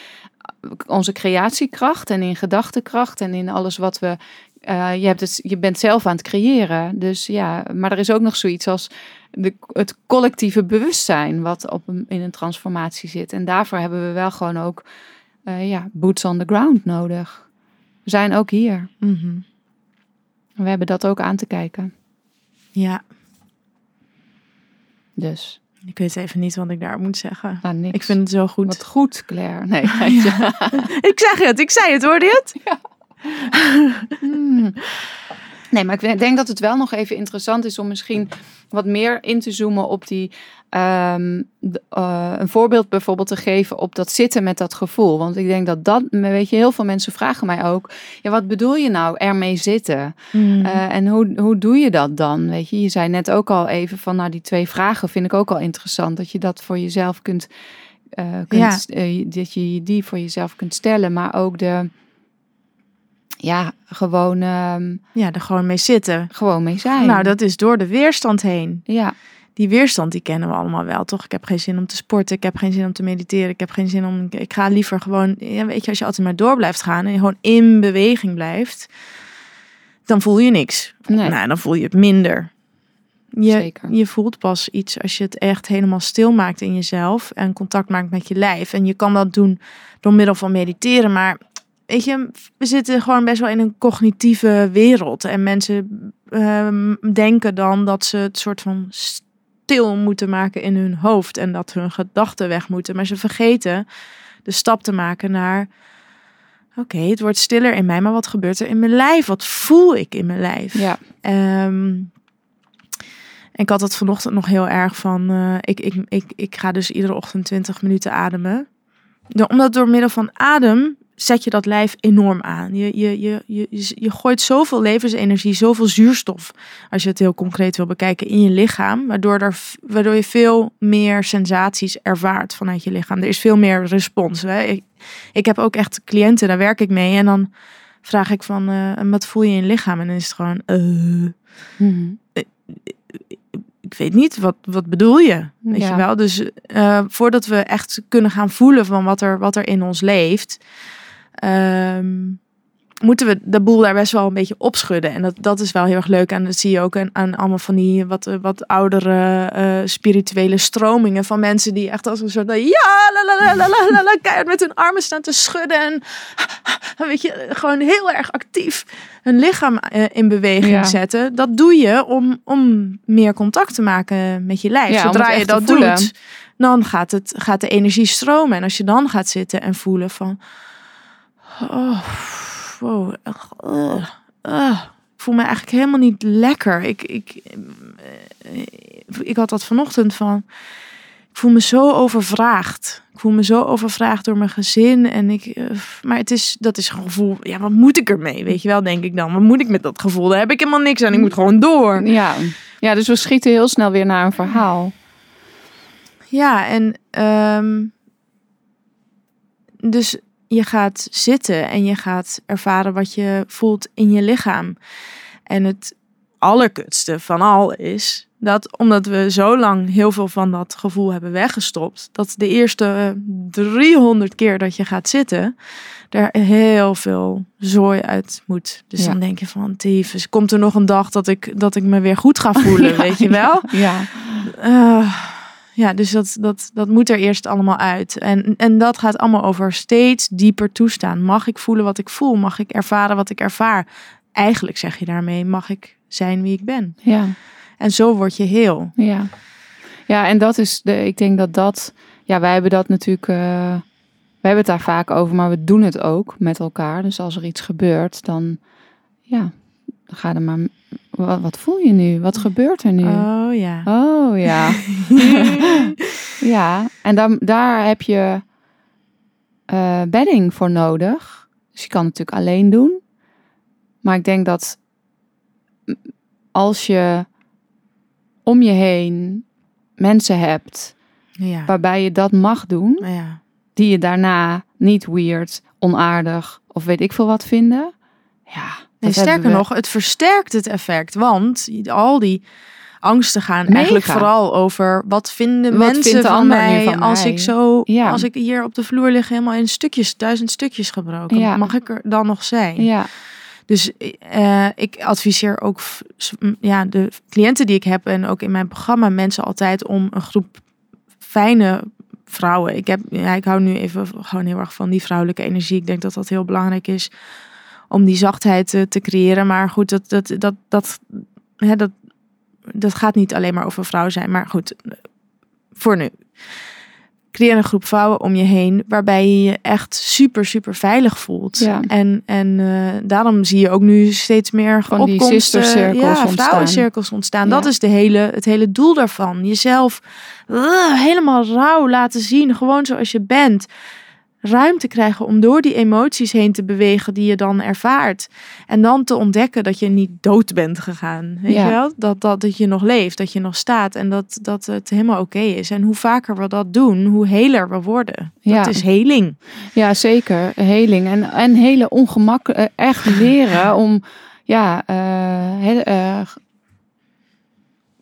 onze creatiekracht en in gedachtekracht en in alles wat we. Eh, je, hebt het, je bent zelf aan het creëren. Dus ja, maar er is ook nog zoiets als de, het collectieve bewustzijn, wat op een, in een transformatie zit. En daarvoor hebben we wel gewoon ook eh, ja, boots on the ground nodig. We zijn ook hier. mhm. We hebben dat ook aan te kijken. ja. Dus, Ik weet even niet wat ik daar moet zeggen. nou. Ik vind het zo goed. Wat goed, Claire. Nee, Ik zeg het, ik zei het, hoorde je het? Hmm. Nee, maar ik denk dat het wel nog even interessant is om misschien wat meer in te zoomen op die. ehm, eh, een voorbeeld bijvoorbeeld te geven op dat zitten met dat gevoel. Want ik denk dat dat, weet je, heel veel mensen vragen mij ook. Ja, wat bedoel je nou ermee zitten? Mm. Eh, en hoe, hoe doe je dat dan? Weet je, je zei net ook al even van, nou, die twee vragen vind ik ook al interessant. Dat je dat voor jezelf kunt, eh, kunt dat je die voor jezelf kunt stellen. Maar ook de, ja, gewoon, ehm, ja, er gewoon mee zitten. gewoon mee zijn. Nou, dat is door de weerstand heen. Ja, Die weerstand, die kennen we allemaal wel, toch? Ik heb geen zin om te sporten, ik heb geen zin om te mediteren, ik heb geen zin om... Ik ga liever gewoon, ja, weet je, als je altijd maar door blijft gaan en je gewoon in beweging blijft, dan voel je niks. nee, Nou, dan voel je het minder. Je, Zeker. je voelt pas iets als je het echt helemaal stil maakt in jezelf en contact maakt met je lijf. En je kan dat doen door middel van mediteren, maar weet je, we zitten gewoon best wel in een cognitieve wereld. En mensen ehm, denken dan dat ze het soort van stil moeten maken in hun hoofd en dat hun gedachten weg moeten. Maar ze vergeten de stap te maken naar, oké, het wordt stiller in mij, maar wat gebeurt er in mijn lijf? Wat voel ik in mijn lijf? ja, Ehm, ik had het vanochtend nog heel erg van. eh, ik, ik, ik, ik ga dus iedere ochtend 20 minuten ademen. Omdat door middel van adem zet je dat lijf enorm aan. Je, je, je, je, je- gooit zoveel levensenergie, zoveel zuurstof, als je het heel concreet wil bekijken, in je lichaam. Waardoor, er, waardoor je veel meer sensaties ervaart vanuit je lichaam. Er is veel meer respons. Hè? Ik, ik heb ook echt cliënten, daar werk ik mee. En dan vraag ik van, eh, "En wat voel je in je lichaam? En dan is het gewoon, eh, Mhm. ik weet niet, wat, wat bedoel je? Weet Ja. je wel? Dus eh, voordat we echt kunnen gaan voelen van wat er, wat er in ons leeft, ehm, moeten we de boel daar best wel een beetje opschudden. En dat, dat is wel heel erg leuk. En dat zie je ook aan, aan allemaal van die wat, eh, wat oudere eh, spirituele stromingen van mensen die echt als een soort ja, la la la la la keihard met hun armen staan te schudden en weet je, gewoon heel erg actief hun lichaam eh, in beweging Ja. zetten. Dat doe je om, om meer contact te maken met je lijf. Ja, Zodra je dat doet, dan gaat, het, gaat de energie stromen. En als je dan gaat zitten en voelen van... Oh, wow, ik voel me eigenlijk helemaal niet lekker. Ik, ik, eh, ik had dat vanochtend van... Ik voel me zo overvraagd. Ik voel me zo overvraagd door mijn gezin. En ik, eh, maar het is, dat is een gevoel. Ja, wat moet ik ermee? Weet je wel, denk ik dan. Wat moet ik met dat gevoel? Daar heb ik helemaal niks aan. Ik moet gewoon door. Ja. ja, dus we schieten heel snel weer naar een verhaal. Ja, en ehm, dus je gaat zitten en je gaat ervaren wat je voelt in je lichaam. En het allerkutste van al is dat omdat we zo lang heel veel van dat gevoel hebben weggestopt, dat de eerste 300 keer dat je gaat zitten, er heel veel zooi uit moet. Dus Ja. dan denk je van, tyfus, komt er nog een dag dat ik, dat ik me weer goed ga voelen, Ja, weet je wel? Ja, Eh, ja, dus dat, dat, dat moet er eerst allemaal uit. En, en dat gaat allemaal over steeds dieper toestaan. Mag ik voelen wat ik voel? Mag ik ervaren wat ik ervaar? Eigenlijk zeg je daarmee, mag ik zijn wie ik ben? ja. En zo word je heel. Ja. ja, en dat is de. Ik denk dat dat. Ja, wij hebben dat natuurlijk. eh, we hebben het daar vaak over, maar we doen het ook met elkaar. Dus als er iets gebeurt, dan. Ja, dan ga er maar. Wat, wat voel je nu? Wat gebeurt er nu? Oh ja. Oh ja. ja, en dan, daar heb je eh, bedding voor nodig. Dus je kan het natuurlijk alleen doen. Maar ik denk dat als je om je heen mensen hebt Ja. waarbij je dat mag doen, ja. die je daarna niet weird, onaardig of weet ik veel wat vinden. Ja, Nee, sterker nog, het versterkt het effect. Want al die angsten gaan Mega. eigenlijk vooral over wat vinden Wat mensen vindt de van mij van als mij? ik zo Ja. als ik hier op de vloer lig helemaal in stukjes, duizend stukjes gebroken. Ja. Mag ik er dan nog zijn? Ja, Dus eh, ik adviseer ook ja, de cliënten die ik heb en ook in mijn programma mensen altijd om een groep fijne vrouwen. Ik, heb, ja, ik hou nu even gewoon heel erg van die vrouwelijke energie. Ik denk dat dat heel belangrijk is om die zachtheid eh, te creëren. Maar goed, dat, dat, dat, dat, hè, dat, dat gaat niet alleen maar over vrouw zijn. Maar goed, voor nu. Creëer een groep vrouwen om je heen waarbij je je echt super, super veilig voelt. Ja. En, en eh, daarom zie je ook nu steeds meer Van die sistercirkels ja, ontstaan. vrouwencirkels ontstaan. Ja. Dat is de hele, het hele doel daarvan. Jezelf uh, helemaal rauw laten zien, gewoon zoals je bent. Ruimte krijgen om door die emoties heen te bewegen die je dan ervaart. En dan te ontdekken dat je niet dood bent gegaan. Weet Ja. je wel? Dat, dat, dat je nog leeft, dat je nog staat en dat, dat het helemaal oké is. En hoe vaker we dat doen, hoe heler we worden. Ja. Dat is heling. Ja, zeker. Heling. En, en hele ongemak. eh, echt leren om ja, eh, heel, eh,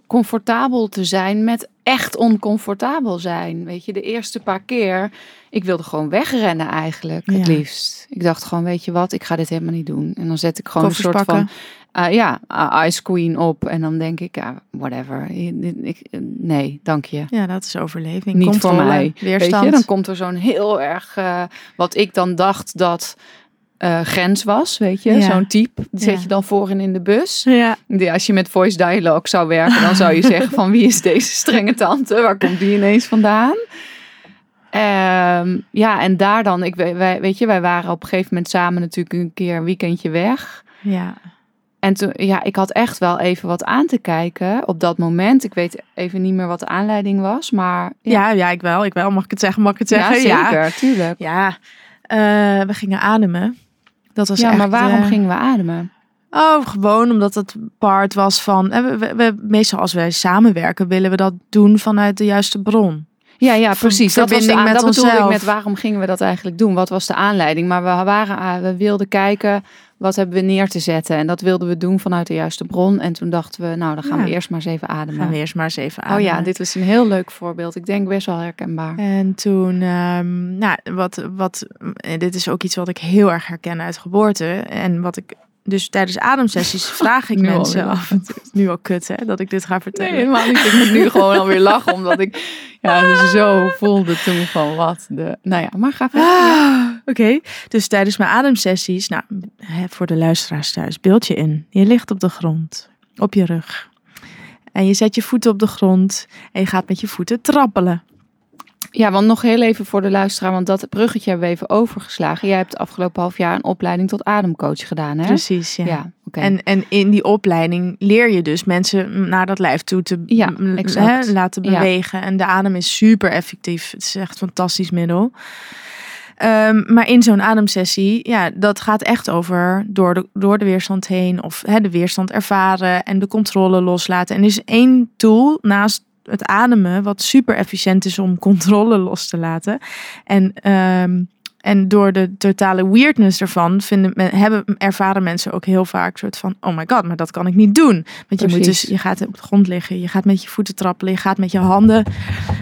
comfortabel te zijn met echt oncomfortabel zijn. Weet je, de eerste paar keer, ik wilde gewoon wegrennen eigenlijk, het liefst. Ik dacht gewoon, weet je wat, ik ga dit helemaal niet doen. En dan zet ik gewoon Koffers een soort pakken. van, ah, ja, ah, Ice Queen op. En dan denk ik, ja, whatever. Ik, ik- nee, dank je. Ja, dat is overleving. Niet Controle, voor mij. Weerstand. Weet je, dan komt er zo'n heel erg, eh, wat ik dan dacht dat eh, grens was, weet je, Ja. zo'n type. Die zet Ja. je dan voorin in de bus. Ja. Als je met voice dialogue zou werken, dan zou je zeggen van wie is deze strenge tante? Waar komt die ineens vandaan? Ehm, ja, en daar dan, ik, wij, weet je, wij waren op een gegeven moment samen natuurlijk een keer een weekendje weg. ja. En toen, ja, ik had echt wel even wat aan te kijken op dat moment. Ik weet even niet meer wat de aanleiding was, maar Ja, ja, ik wel. Ik wel. Mag ik het zeggen? Mag ik het zeggen? ja zeker, tuurlijk. Ja, eh, we gingen ademen. Dat was Ja, echt, maar waarom eh, gingen we ademen? Oh, gewoon omdat het part was van... eh, We, we, we- meestal als wij samenwerken willen we dat doen vanuit de juiste bron. Ja, ja, precies. Dat, was de verbinding aan- met dat bedoelde ik met waarom gingen we dat eigenlijk doen? Wat was de aanleiding? Maar we, waren, ah, we wilden kijken, wat hebben we neer te zetten? En dat wilden we doen vanuit de juiste bron. En toen dachten we, nou, dan gaan Ja. we eerst maar eens even ademen. Gaan we eerst maar eens even oh ademen. ja, dit was een heel leuk voorbeeld. Ik denk best wel herkenbaar. En toen, ehm, nou, wat, wat, en dit is ook iets wat ik heel erg herken uit geboorte. En wat ik, dus tijdens ademsessies vraag ik mensen af en toe. Nu al kut, hè, dat ik dit ga vertellen. Nee, helemaal niet. Ik moet nu gewoon alweer lachen, omdat ik ja, dus zo voelde toen van wat de... Nou ja, maar ga verder. Ah, Oké, dus tijdens mijn ademsessies, nou, voor de luisteraars thuis, beeld je in. Je ligt op de grond, op je rug. En je zet je voeten op de grond en je gaat met je voeten trappelen. Ja, want nog heel even voor de luisteraar, want dat bruggetje hebben we even overgeslagen. Jij hebt afgelopen half jaar een opleiding tot ademcoach gedaan, hè? Precies, ja. Ja, oké. En, en in die opleiding leer je dus mensen naar dat lijf toe te Ja, hè, laten Ja. bewegen. En de adem is super effectief. Het is echt een fantastisch middel. Ehm, maar in zo'n ademsessie, ja, dat gaat echt over door de, door de weerstand heen of hè, de weerstand ervaren en de controle loslaten. En er is één tool naast het ademen wat super efficiënt is om controle los te laten. En, ehm, en door de totale weirdness ervan vinden, hebben, ervaren mensen ook heel vaak soort van, oh my god, maar dat kan ik niet doen. Want je moet dus, je gaat op de grond liggen, je gaat met je voeten trappelen, je gaat met je handen,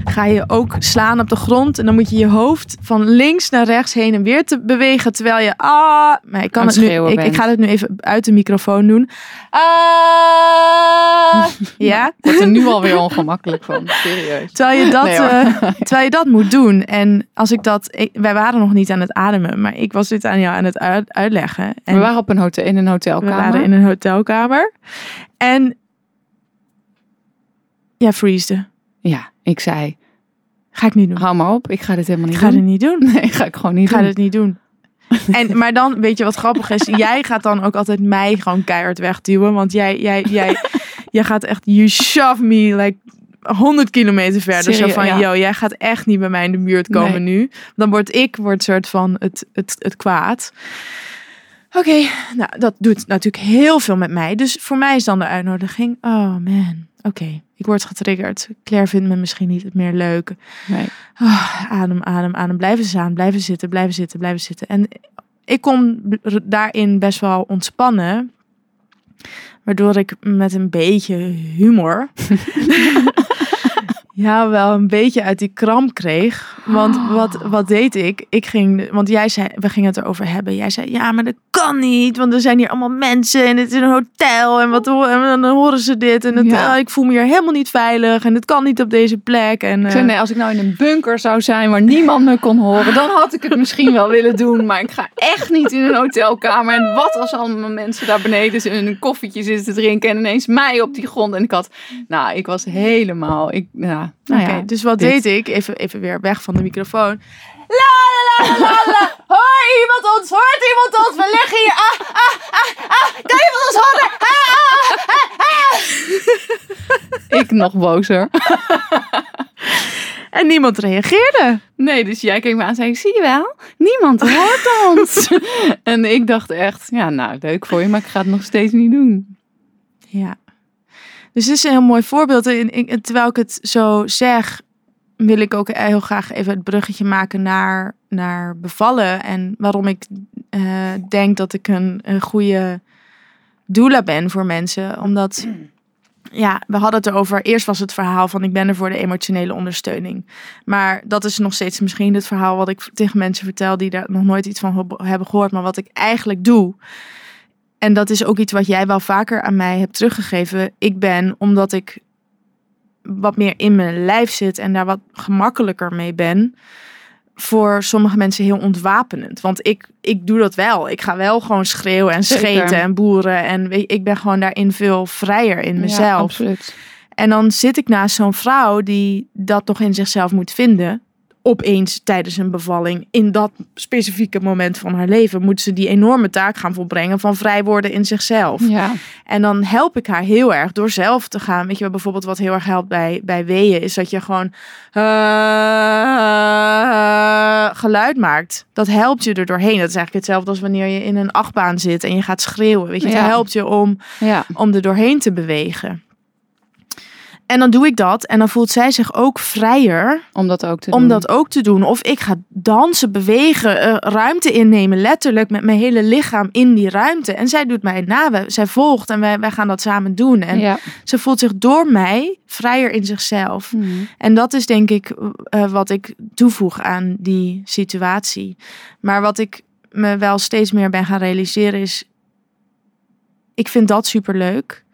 ga je ook slaan op de grond. En dan moet je je hoofd van links naar rechts heen en weer te bewegen, terwijl je, ah, maar ik kan het nu, ik, ga het nu even uit de microfoon doen. Ah, ja, Ik word er nu alweer ongemakkelijk van, serieus. Terwijl je dat, Nee, eh, terwijl je dat moet doen. En als ik dat, ik- wij waren nog niet aan het ademen, maar ik was dit aan jou aan het uit- uitleggen. En we waren op een hotel, in een we hotelkamer. waren in een hotelkamer. En ja, freeze. Ja, ik zei, Ga ik niet doen. hou maar op, ik ga dit helemaal Ik niet ga doen. het niet doen. Nee, ga ik gewoon niet Ik ga doen. het niet doen. En, maar dan, weet je wat grappig is? Jij gaat dan ook altijd mij gewoon keihard wegduwen. Want jij, jij, jij, jij gaat echt, you shove me like 100 kilometer verder. Zo Serieus, van, ja. yo, jij gaat echt niet bij mij in de buurt komen nu. Dan word ik, word soort van het, het, het kwaad. Oké, nou, dat doet natuurlijk heel veel met mij. Dus voor mij is dan de uitnodiging, oh man, oké. Ik word getriggerd. Claire vindt me misschien niet meer leuk. Nee. Ah, adem, adem, adem. Blijven staan, blijven zitten, blijven zitten, blijven zitten. En ik kon daarin best wel ontspannen. Waardoor ik met een beetje humor. ja, wel een beetje uit die kramp kreeg. Want wat, wat deed ik? Ik ging, want jij zei, we gingen het erover hebben. Jij zei, ja, maar dat kan niet. Want er zijn hier allemaal mensen en het is een hotel. En, wat, en dan horen ze dit. En het, Ja. ah, ik voel me hier helemaal niet veilig. En het kan niet op deze plek. En, Ik zei, eh, nee, als ik nou in een bunker zou zijn waar niemand me kon horen, dan had ik het misschien wel willen doen. Maar ik ga echt niet in een hotelkamer. En wat als allemaal mensen daar beneden en een koffietje zitten te drinken en ineens mij op die grond. En ik had, nou, ik was helemaal, ik, ja, nou ja. dus wat dit. deed ik? Even, even weer weg van de microfoon. La la la la la. Hoor iemand ons? Hoort iemand ons? We liggen hier. Ah, ah, ah, ah. Kan iemand ons horen? Ah, ah, ah, Ik nog bozer. ah. En niemand reageerde. Nee, dus jij keek me aan en zei, zie je wel, niemand hoort ons. en ik dacht echt, ja, nou, leuk voor je, maar ik ga het nog steeds niet doen. Ja. Dus dit is een heel mooi voorbeeld. En terwijl ik het zo zeg, wil ik ook heel graag even het bruggetje maken naar, naar bevallen. En waarom ik eh, denk dat ik een, een goede doula ben voor mensen. Omdat, ja, we hadden het erover. Eerst was het verhaal van ik ben er voor de emotionele ondersteuning. Maar dat is nog steeds misschien het verhaal wat ik tegen mensen vertel die daar nog nooit iets van heb- hebben gehoord. Maar wat ik eigenlijk doe. En dat is ook iets wat jij wel vaker aan mij hebt teruggegeven. Ik ben, omdat ik wat meer in mijn lijf zit en daar wat gemakkelijker mee ben, voor sommige mensen heel ontwapenend. Want ik, ik doe dat wel. Ik ga wel gewoon schreeuwen en Zeker. scheten en boeren. En weet, ik ben gewoon daarin veel vrijer in Ja, mezelf. absoluut. En dan zit ik naast zo'n vrouw die dat nog in zichzelf moet vinden. Opeens tijdens een bevalling, in dat specifieke moment van haar leven, moet ze die enorme taak gaan volbrengen van vrij worden in zichzelf. Ja, En dan help ik haar heel erg door zelf te gaan. Weet je bijvoorbeeld wat heel erg helpt bij, bij weeën, is dat je gewoon eh, geluid maakt. Dat helpt je er doorheen. Dat is eigenlijk hetzelfde als wanneer je in een achtbaan zit en je gaat schreeuwen. Weet je, het Ja. helpt je om ja. om er doorheen te bewegen. En dan doe ik dat en dan voelt zij zich ook vrijer Om dat ook te doen. om dat ook te doen. Of ik ga dansen, bewegen, eh, ruimte innemen, letterlijk met mijn hele lichaam in die ruimte. En zij doet mij na, wij- zij volgt en wij, wij gaan dat samen doen. En Ja. ze voelt zich door mij vrijer in zichzelf. Mhm. En dat is denk ik eh, wat ik toevoeg aan die situatie. Maar wat ik me wel steeds meer ben gaan realiseren is, ik vind dat superleuk.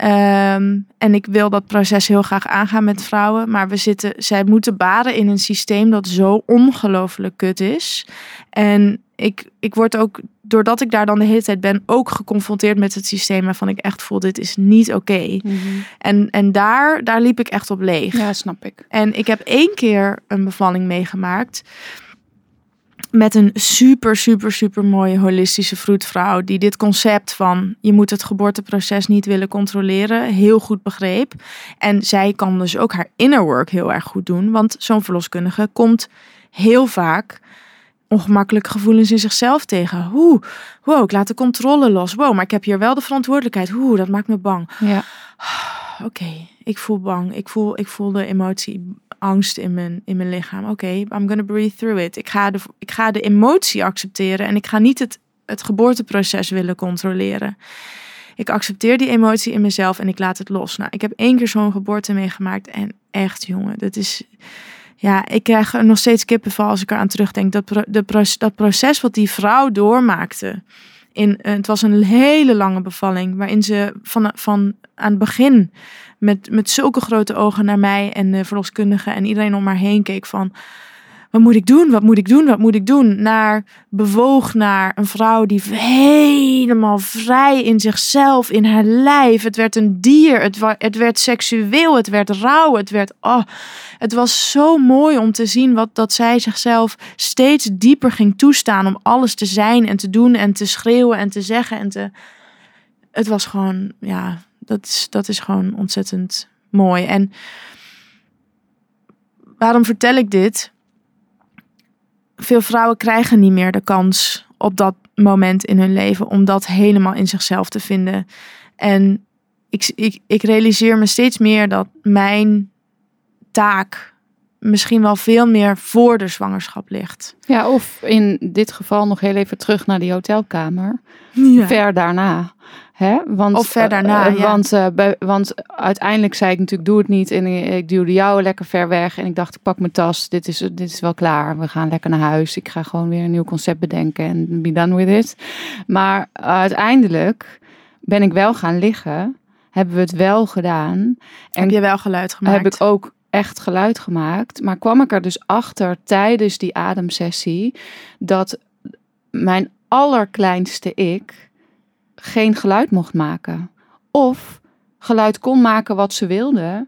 Ehm en ik wil dat proces heel graag aangaan met vrouwen. Maar we zitten, zij moeten baren in een systeem dat zo ongelooflijk kut is. En ik, ik word ook, doordat ik daar dan de hele tijd ben, ook geconfronteerd met het systeem waarvan ik echt voel, dit is niet oké. Mhm. En, en daar, daar liep ik echt op leeg. Ja, snap ik. En ik heb één keer een bevalling meegemaakt. Met een super, super, super mooie holistische vroedvrouw. Die dit concept van je moet het geboorteproces niet willen controleren heel goed begreep. En zij kan dus ook haar inner work heel erg goed doen. Want zo'n verloskundige komt heel vaak ongemakkelijke gevoelens in zichzelf tegen. Oeh, wow, ik laat de controle los. Wow, maar ik heb hier wel de verantwoordelijkheid. Oeh, dat maakt me bang Ja. oké, ik voel bang. Ik voel, ik voel de emotie, angst in mijn, in mijn lichaam. Oké, I'm gonna breathe through it. Ik ga, de, ik ga de emotie accepteren en ik ga niet het, het geboorteproces willen controleren. Ik accepteer die emotie in mezelf en ik laat het los. Nou, ik heb één keer zo'n geboorte meegemaakt en echt, jongen, dat is... Ja, ik krijg er nog steeds kippenvel als ik eraan terugdenk. Dat, pro, de, dat proces wat die vrouw doormaakte. In, eh, het was een hele lange bevalling, waarin ze van, van aan het begin met, met zulke grote ogen naar mij en de verloskundige en iedereen om haar heen keek van... Wat moet ik doen? Wat moet ik doen? Wat moet ik doen? Naar bewoog naar een vrouw die helemaal vrij in zichzelf, in haar lijf. Het werd een dier. Het, het werd seksueel. Het werd rauw. Het werd. Oh, het was zo mooi om te zien wat dat zij zichzelf steeds dieper ging toestaan om alles te zijn en te doen en te schreeuwen en te zeggen en te. Het was gewoon, ja, dat is, dat is gewoon ontzettend mooi. En waarom vertel ik dit? Veel vrouwen krijgen niet meer de kans op dat moment in hun leven om dat helemaal in zichzelf te vinden. En ik, ik, ik realiseer me steeds meer dat mijn taak misschien wel veel meer voor de zwangerschap ligt. Ja, of in dit geval nog heel even terug naar die hotelkamer. Ja. Ver daarna. Hè? Want, Of ver daarna, eh, ja. want, eh, bij- want uiteindelijk zei ik natuurlijk, doe het niet. En ik, ik duwde jou lekker ver weg. En ik dacht, ik pak mijn tas. Dit is, dit is wel klaar. We gaan lekker naar huis. Ik ga gewoon weer een nieuw concept bedenken. En be done with it. Maar uiteindelijk ben ik wel gaan liggen. Hebben we het wel gedaan. En Heb je wel geluid gemaakt? heb ik ook echt geluid gemaakt. Maar kwam ik er dus achter tijdens die ademsessie dat mijn allerkleinste ik geen geluid mocht maken. Of geluid kon maken wat ze wilde.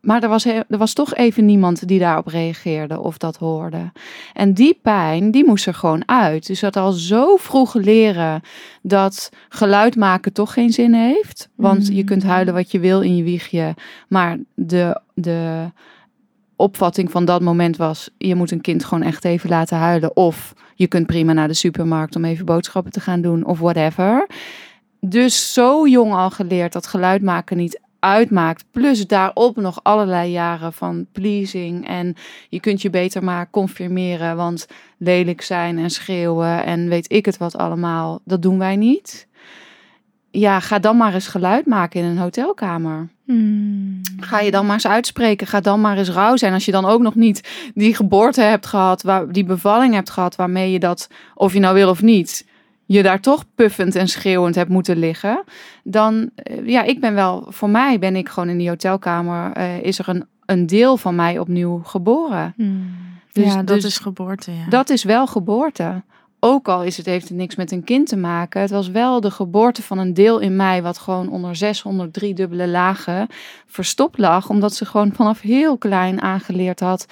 Maar er was, er was toch even niemand die daarop reageerde of dat hoorde. En die pijn, die moest er gewoon uit. Dus dat al zo vroeg leren dat geluid maken toch geen zin heeft. Want je kunt huilen wat je wil in je wiegje. Maar de, de opvatting van dat moment was: je moet een kind gewoon echt even laten huilen. Of je kunt prima naar de supermarkt om even boodschappen te gaan doen, of whatever. Dus zo jong al geleerd dat geluid maken niet uitmaakt. Plus daarop nog allerlei jaren van pleasing. En je kunt je beter maar confirmeren. Want lelijk zijn en schreeuwen en weet ik het wat allemaal, dat doen wij niet. Ja, ga dan maar eens geluid maken in een hotelkamer. Hmm. Ga je dan maar eens uitspreken. Ga dan maar eens rouw zijn. Als je dan ook nog niet die geboorte hebt gehad, waar, die bevalling hebt gehad, waarmee je dat, of je nou wil of niet, je daar toch puffend en schreeuwend hebt moeten liggen. Dan, eh, ja, ik ben wel, voor mij ben ik gewoon in die hotelkamer, eh, is er een, een deel van mij opnieuw geboren. Hmm. Dus- ja, dat dus- is geboorte. Ja. Dat is wel geboorte. Ook al is het, heeft het niks met een kind te maken. Het was wel de geboorte van een deel in mij wat gewoon onder 603 dubbele lagen verstopt lag. Omdat ze gewoon vanaf heel klein aangeleerd had.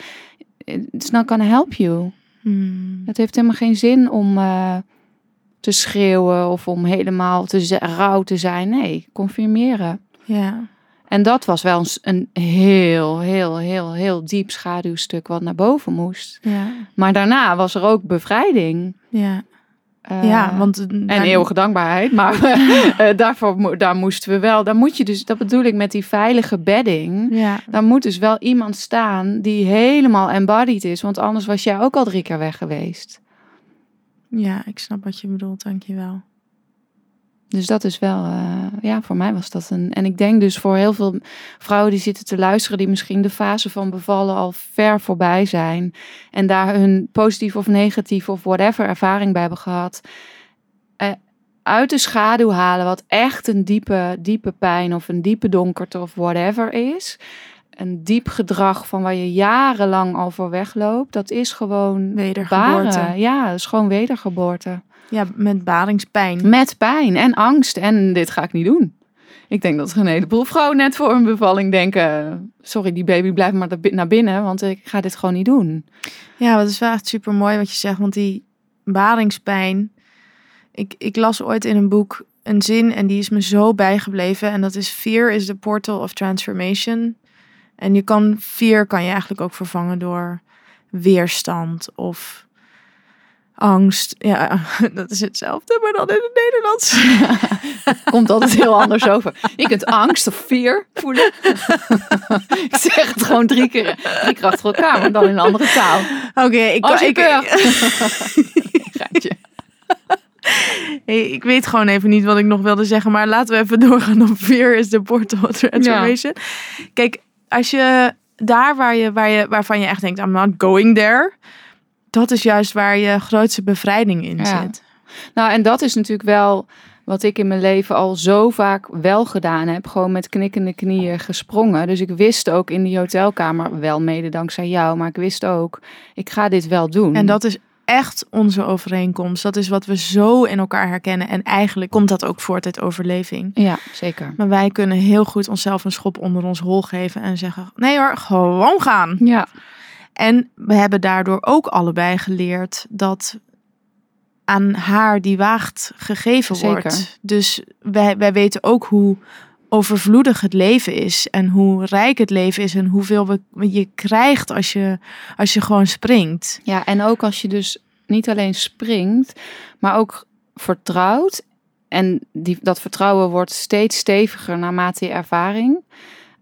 It's not gonna help you. Hmm. Het heeft helemaal geen zin om eh, te schreeuwen of om helemaal te rauw te zijn. Nee, confirmeren. Ja. En dat was wel een, heel, heel, heel, heel diep schaduwstuk wat naar boven moest. Ja. Maar daarna was er ook bevrijding. Ja. Eh, ja, want En eeuwige dankbaarheid. Maar eh, daarvoor, daar moesten we wel. Daar moet je dus, dat bedoel ik met die veilige bedding. Ja, Daar moet dus wel iemand staan die helemaal embodied is. Want anders was jij ook al drie keer weg geweest. Ja, ik snap wat je bedoelt, dankjewel. Dus dat is wel, eh, ja, voor mij was dat een. En ik denk dus voor heel veel vrouwen die zitten te luisteren, die misschien de fase van bevallen al ver voorbij zijn. En daar hun positief of negatief of whatever ervaring bij hebben gehad. eh, uit de schaduw halen wat echt een diepe, diepe pijn of een diepe donkerte of whatever is. Een diep gedrag van waar je jarenlang al voor wegloopt. Dat is gewoon Wedergeboorte. baren. Ja, dat is gewoon wedergeboorte. Ja, met baringspijn. Met pijn en angst. En dit ga ik niet doen. Ik denk dat er een heleboel vrouwen net voor een bevalling denken... Sorry, die baby blijft maar naar binnen, want ik ga dit gewoon niet doen. Ja, dat is wel echt super mooi wat je zegt, want die baringspijn. Ik, ik las ooit in een boek een zin en die is me zo bijgebleven. En dat is: Fear is the portal of transformation. En je kan fear kan je eigenlijk ook vervangen door weerstand of angst. Ja, dat is hetzelfde, maar dan in het Nederlands. Komt altijd heel anders over. Je kunt angst of fear voelen. ik zeg het gewoon drie keer, drie keer achter elkaar, maar dan in een andere taal. Oké, ik, je ik. Hey, ik weet gewoon even niet wat ik nog wilde zeggen, maar laten we even doorgaan op Fear is the Portal of Transformation. Kijk, als je daar waar je, waar je, waarvan je echt denkt, I'm not going there, dat is juist waar je grootste bevrijding in Ja. zit. Nou, en dat is natuurlijk wel wat ik in mijn leven al zo vaak wel gedaan heb. Gewoon met knikkende knieën gesprongen. Dus ik wist ook in die hotelkamer, wel mede dankzij jou, maar ik wist ook, ik ga dit wel doen. En dat is echt onze overeenkomst. Dat is wat we zo in elkaar herkennen. En eigenlijk komt dat ook voort uit overleving. Ja, zeker. Maar wij kunnen heel goed onszelf een schop onder ons hol geven en zeggen: nee hoor, gewoon gaan. Ja, En we hebben daardoor ook allebei geleerd dat aan haar die waagt gegeven Zeker. wordt. Dus wij, wij weten ook hoe overvloedig het leven is en hoe rijk het leven is en hoeveel we, je krijgt als je, als je gewoon springt. ja, en ook als je dus niet alleen springt, maar ook vertrouwt. En die, dat vertrouwen wordt steeds steviger naarmate je ervaring.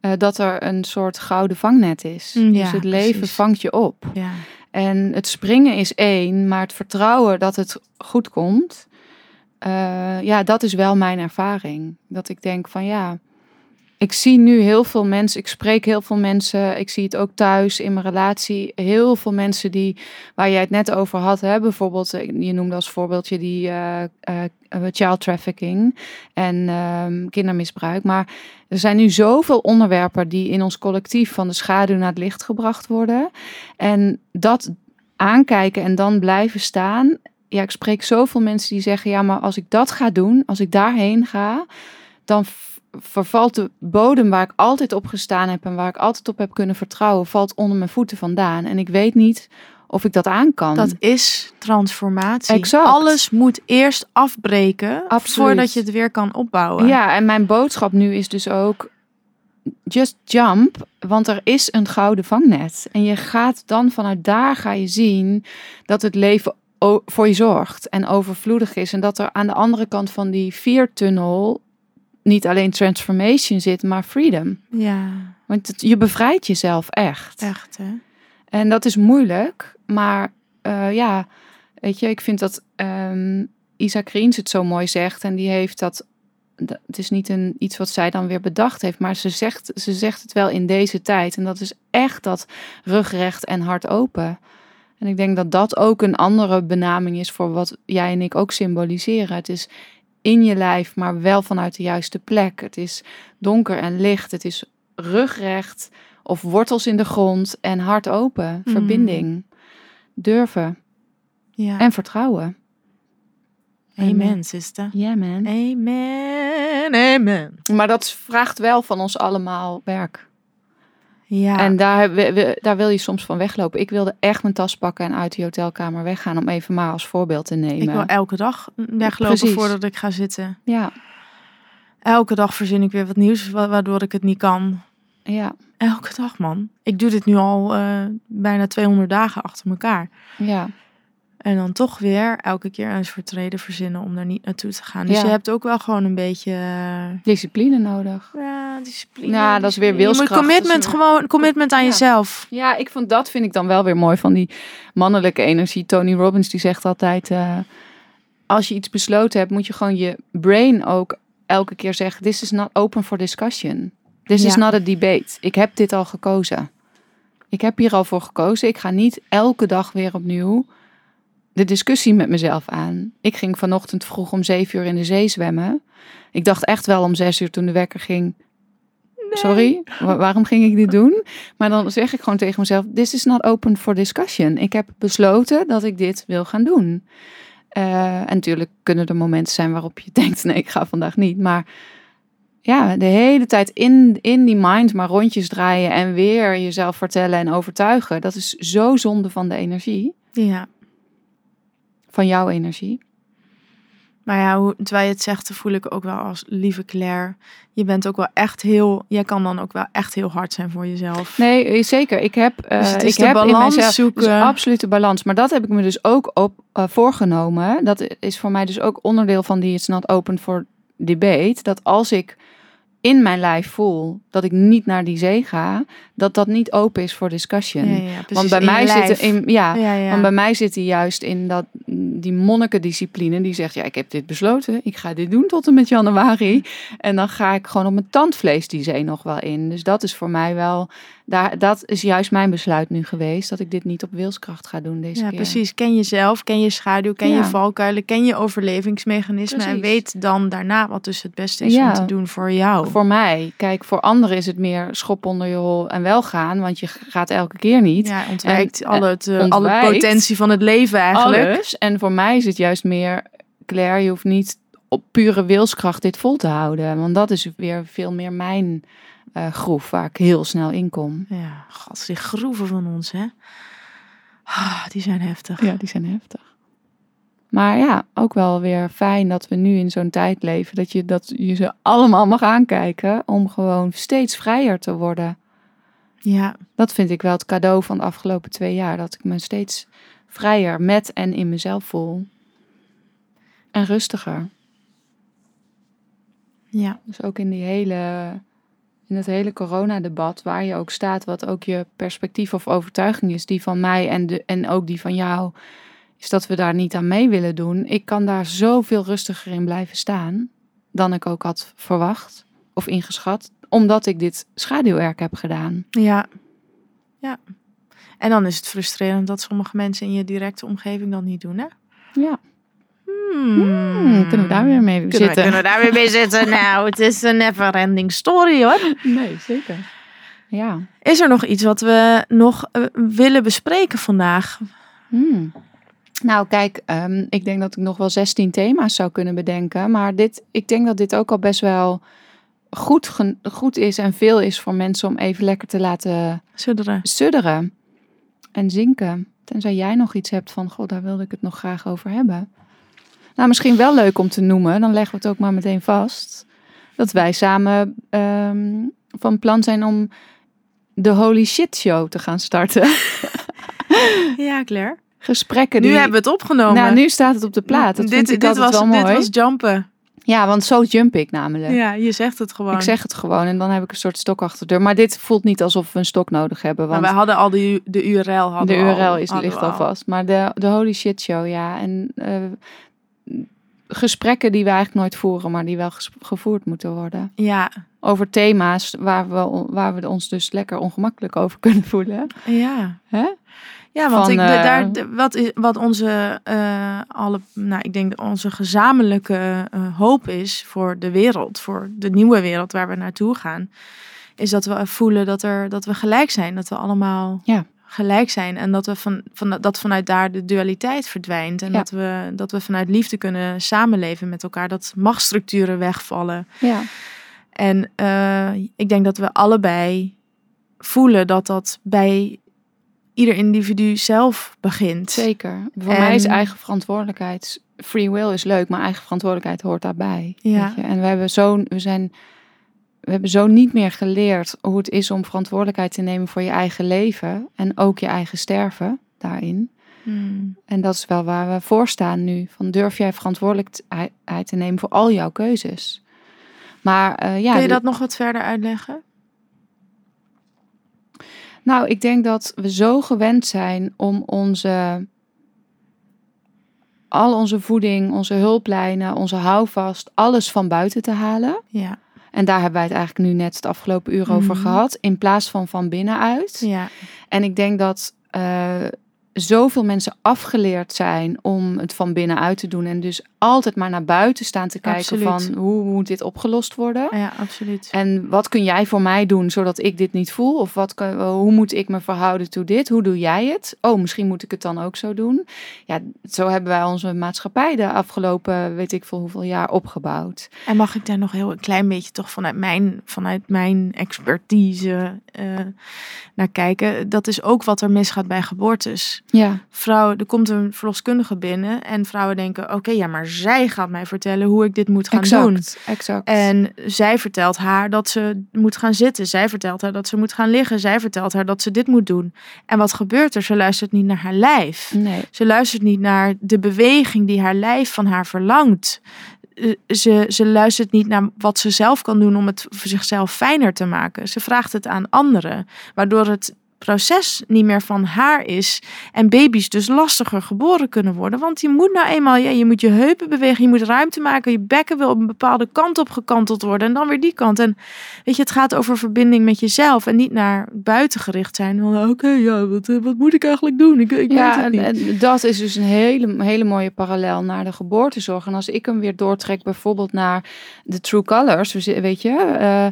eh, dat er een soort gouden vangnet is. Mm, dus ja, het leven precies. vangt je op. Ja. En het springen is één, maar het vertrouwen dat het goed komt, eh, ja, dat is wel mijn ervaring. Dat ik denk van ja, ik zie nu heel veel mensen, ik spreek heel veel mensen, ik zie het ook thuis in mijn relatie, heel veel mensen die, waar jij het net over had, hè, bijvoorbeeld, eh, je noemde als voorbeeldje die eh, child trafficking en ehm, kindermisbruik, maar er zijn nu zoveel onderwerpen die in ons collectief van de schaduw naar het licht gebracht worden. En dat aankijken en dan blijven staan. Ja, ik spreek zoveel mensen die zeggen: ja, maar als ik dat ga doen, als ik daarheen ga, dan vervalt de bodem waar ik altijd op gestaan heb en waar ik altijd op heb kunnen vertrouwen, valt onder mijn voeten vandaan. En ik weet niet of ik dat aan kan. Dat is transformatie. Exact. Alles moet eerst afbreken Absoluut. voordat je het weer kan opbouwen. Ja, en mijn boodschap nu is dus ook: just jump, want er is een gouden vangnet. En je gaat dan vanuit daar ga je zien dat het leven voor je zorgt en overvloedig is. En dat er aan de andere kant van die viertunnel niet alleen transformation zit, maar freedom. ja Want het- je bevrijdt jezelf echt. echt hè. En dat is moeilijk, maar eh, ja, weet je, ik vind dat ehm Isaac Riens het zo mooi zegt. En die heeft dat, dat- het is niet een, iets wat zij dan weer bedacht heeft, maar ze zegt, ze zegt het wel in deze tijd. En dat is echt dat rugrecht en hart open. En ik denk dat dat ook een andere benaming is voor wat jij en ik ook symboliseren. Het is in je lijf, maar wel vanuit de juiste plek. Het is donker en licht. Het is rugrecht of wortels in de grond en hart open. Mm. Verbinding. Durven Ja. en vertrouwen. Amen, sister. Ja, man. Amen, amen. Maar dat vraagt wel van ons allemaal werk. Ja, En daar, daar wil je soms van weglopen. Ik wilde echt mijn tas pakken en uit die hotelkamer weggaan. Om even maar als voorbeeld te nemen. ik wil elke dag weglopen Precies. voordat ik ga zitten. Ja, Elke dag verzin ik weer wat nieuws wa- waardoor ik het niet kan. ja, Elke dag, man. Ik doe dit nu al eh, bijna 200 dagen achter elkaar. ja. En dan toch weer elke keer een soort reden verzinnen om daar niet naartoe te gaan. Dus Ja. je hebt ook wel gewoon een beetje... eh, Discipline nodig. Ja, discipline. Ja, dat is weer discipline. Je wilskracht. moet commitment, gewoon commitment aan Ja. jezelf. Ja, ik vond dat vind ik dan wel weer mooi van die mannelijke energie. Tony Robbins die zegt altijd: eh, als je iets besloten hebt, moet je gewoon je brain ook elke keer zeggen: This is not open for discussion. This is not a debate. Ik heb dit al gekozen. Ik heb hier al voor gekozen. Ik ga niet elke dag weer opnieuw de discussie met mezelf aan. Ik ging vanochtend vroeg om zeven uur in de zee zwemmen. Ik dacht echt wel om zes uur toen de wekker ging. Sorry, wa- waarom ging ik dit doen? Maar dan zeg ik gewoon tegen mezelf: This is not open for discussion. Ik heb besloten dat ik dit wil gaan doen. Eh, en natuurlijk kunnen er momenten zijn waarop je denkt: Nee, ik ga vandaag niet. Maar ja, de hele tijd in, in die mind maar rondjes draaien en weer jezelf vertellen en overtuigen. Dat is zo zonde van de energie, Ja. Van jouw energie. Maar ja, hoe, terwijl je het zegt, voel ik ook wel als lieve Claire. Je bent ook wel echt heel... Jij kan dan ook wel echt heel hard zijn voor jezelf. Nee, eh, zeker. Ik heb, Dus is ik heb in balans mijzelf zoeken. Dus absolute balans. Maar dat heb ik me dus ook op eh, voorgenomen. Dat is voor mij dus ook onderdeel van die It's Not Open for Debate. Dat als ik in mijn lijf voel dat ik niet naar die zee ga, dat dat niet open is voor discussion. Ja, ja, precies, Want bij mij zit in, ja. want bij mij zit hij juist in dat die monnikendiscipline die zegt ja ik heb dit besloten, ik ga dit doen tot en met januari en dan ga ik gewoon op mijn tandvlees die zee nog wel in. Dus dat is voor mij wel, daar, dat is juist mijn besluit nu geweest dat ik dit niet op wilskracht ga doen deze Ja, keer. precies. Ken jezelf, ken je schaduw, ken Ja. je valkuilen, ken je overlevingsmechanismen. En weet dan daarna wat dus het beste is Ja. om te doen voor jou. Voor mij, kijk, voor anderen is het meer schop onder je hol en wel gaan, want je gaat elke keer niet. Ja, ontwijkt En- alle, het, eh, alle potentie van het leven eigenlijk. Alles. En voor mij is het juist meer, Claire, je hoeft niet op pure wilskracht dit vol te houden. Want dat is weer veel meer mijn eh, groef waar ik heel snel in kom. Ja, god, die groeven van ons, hè. Ah, die zijn heftig. Ja, die zijn heftig. Maar ja, ook wel weer fijn dat we nu in zo'n tijd leven. Dat je, dat je ze allemaal mag aankijken om gewoon steeds vrijer te worden. Ja, Dat vind ik wel het cadeau van de afgelopen twee jaar. Dat ik me steeds vrijer met en in mezelf voel. En rustiger. ja, Dus ook in die hele, in het hele coronadebat, waar je ook staat, wat ook je perspectief of overtuiging is, die van mij en, de, en ook die van jou, is dat we daar niet aan mee willen doen. Ik kan daar zoveel rustiger in blijven staan dan ik ook had verwacht of ingeschat, omdat ik dit schaduwwerk heb gedaan. ja, ja. En dan is het frustrerend dat sommige mensen in je directe omgeving dat niet doen, hè? Ja, Hmm. Kunnen we daar weer mee Kunnen, zitten? kunnen we daar weer mee zitten? Nou, het is een never-ending story, hoor. Nee, zeker. Ja. Is er nog iets wat we nog eh, willen bespreken vandaag? Hmm. Nou, kijk, ehm, ik denk dat ik nog wel 16 thema's zou kunnen bedenken. Maar dit, ik denk dat dit ook al best wel goed, goed is en veel is voor mensen om even lekker te laten Sudderen. sudderen en zinken. Tenzij jij nog iets hebt van, god, daar wilde ik het nog graag over hebben. Nou, misschien wel leuk om te noemen, dan leggen we het ook maar meteen vast. Dat wij samen ehm, van plan zijn om de Holy Shit Show te gaan starten. Ja, Claire. Gesprekken Nu die... hebben we het opgenomen. Nou, nu staat het op de plaat. Dat dit, vind ik dit altijd was, wel mooi. Dit was jumpen. Ja, want zo jump ik namelijk. Ja, je zegt het gewoon. Ik zeg het gewoon en dan heb ik een soort stok achter de deur. Maar dit voelt niet alsof we een stok nodig hebben. maar Want wij hadden al de, de URL. Hadden de we al- URL is, ligt we al vast. Maar de, de Holy Shit Show, ja. En eh, gesprekken die we eigenlijk nooit voeren, maar die wel gevoerd moeten worden. Ja, Over thema's waar we, waar we ons dus lekker ongemakkelijk over kunnen voelen. ja. Hè? Ja, want Van, ik, eh, daar, wat, is, wat onze, eh, alle, nou, ik denk onze gezamenlijke eh, hoop is voor de wereld, voor de nieuwe wereld waar we naartoe gaan, is dat we voelen dat, er, dat we gelijk zijn. Dat we allemaal Ja. Gelijk zijn. En dat, we van, van, dat vanuit daar de dualiteit verdwijnt. En Ja. dat, we, dat we vanuit liefde kunnen samenleven met elkaar. Dat machtsstructuren wegvallen. Ja, En eh, ik denk dat we allebei voelen dat dat bij ieder individu zelf begint. zeker. Voor En- mij is eigen verantwoordelijkheid... Free will is leuk, maar eigen verantwoordelijkheid hoort daarbij. Ja. weet je. En we hebben zo... We zijn... We hebben zo niet meer geleerd hoe het is om verantwoordelijkheid te nemen voor je eigen leven en ook je eigen sterven daarin. Hmm. En dat is wel waar we voor staan nu. Van durf jij verantwoordelijkheid te nemen voor al jouw keuzes. Maar eh, ja, Kun je dat nog wat verder uitleggen? nou, ik denk dat we zo gewend zijn om onze al onze voeding, onze hulplijnen, onze houvast, alles van buiten te halen. Ja. En daar hebben wij het eigenlijk nu net het afgelopen uur over Mhm. gehad, in plaats van van binnenuit. Ja. En ik denk dat eh, zoveel mensen afgeleerd zijn om het van binnenuit te doen. En dus altijd maar naar buiten staan te kijken Absoluut. van hoe moet dit opgelost worden. ja, absoluut. En wat kun jij voor mij doen zodat ik dit niet voel? Of wat kan, hoe moet ik me verhouden toe dit? Hoe doe jij het? Oh, misschien moet ik het dan ook zo doen. Ja, zo hebben wij onze maatschappij de afgelopen weet ik veel hoeveel jaar opgebouwd. En mag ik daar nog heel een klein beetje toch vanuit mijn, vanuit mijn expertise eh, naar kijken? Dat is ook wat er misgaat bij geboortes. Ja, Vrouwen, er komt een verloskundige binnen en vrouwen denken: oké, ja, maar zij gaat mij vertellen hoe ik dit moet gaan doen. exact. En zij vertelt haar dat ze moet gaan zitten. Zij vertelt haar dat ze moet gaan liggen. Zij vertelt haar dat ze dit moet doen. En wat gebeurt er? Ze luistert niet naar haar lijf. nee. Ze luistert niet naar de beweging die haar lijf van haar verlangt. Eh, Ze, ze luistert niet naar wat ze zelf kan doen om het voor zichzelf fijner te maken. Ze vraagt het aan anderen, waardoor het proces niet meer van haar is en baby's dus lastiger geboren kunnen worden. Want je moet nou eenmaal, ja, je moet je heupen bewegen, je moet ruimte maken, je bekken wil op een bepaalde kant op gekanteld worden en dan weer die kant. En weet je, het gaat over verbinding met jezelf en niet naar buiten gericht zijn. Van, Oké, ja, wat, eh, wat moet ik eigenlijk doen? Ik, ik weet Ja, het en, niet. en dat is dus een hele, hele mooie parallel naar de geboortezorg. En als ik hem weer doortrek bijvoorbeeld naar de True Colors, weet je, eh,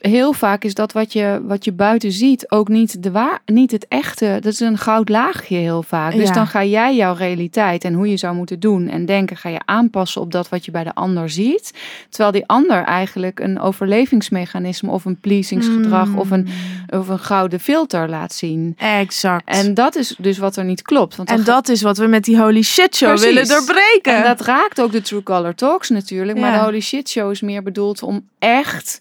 heel vaak is dat wat je, wat je buiten ziet ook niet, de waar, niet het echte. Dat is een goud laagje heel vaak. Dus Ja. dan ga jij jouw realiteit en hoe je zou moeten doen en denken, ga je aanpassen op dat wat je bij de ander ziet. Terwijl die ander eigenlijk een overlevingsmechanisme of een pleasingsgedrag Mm. of, een, of een gouden filter laat zien. Exact. En dat is dus wat er niet klopt. Want En dat is wat we met die holy shit show Precies. willen doorbreken. en dat raakt ook de True Color Talks natuurlijk. Maar de Holy Shit Show is meer bedoeld om echt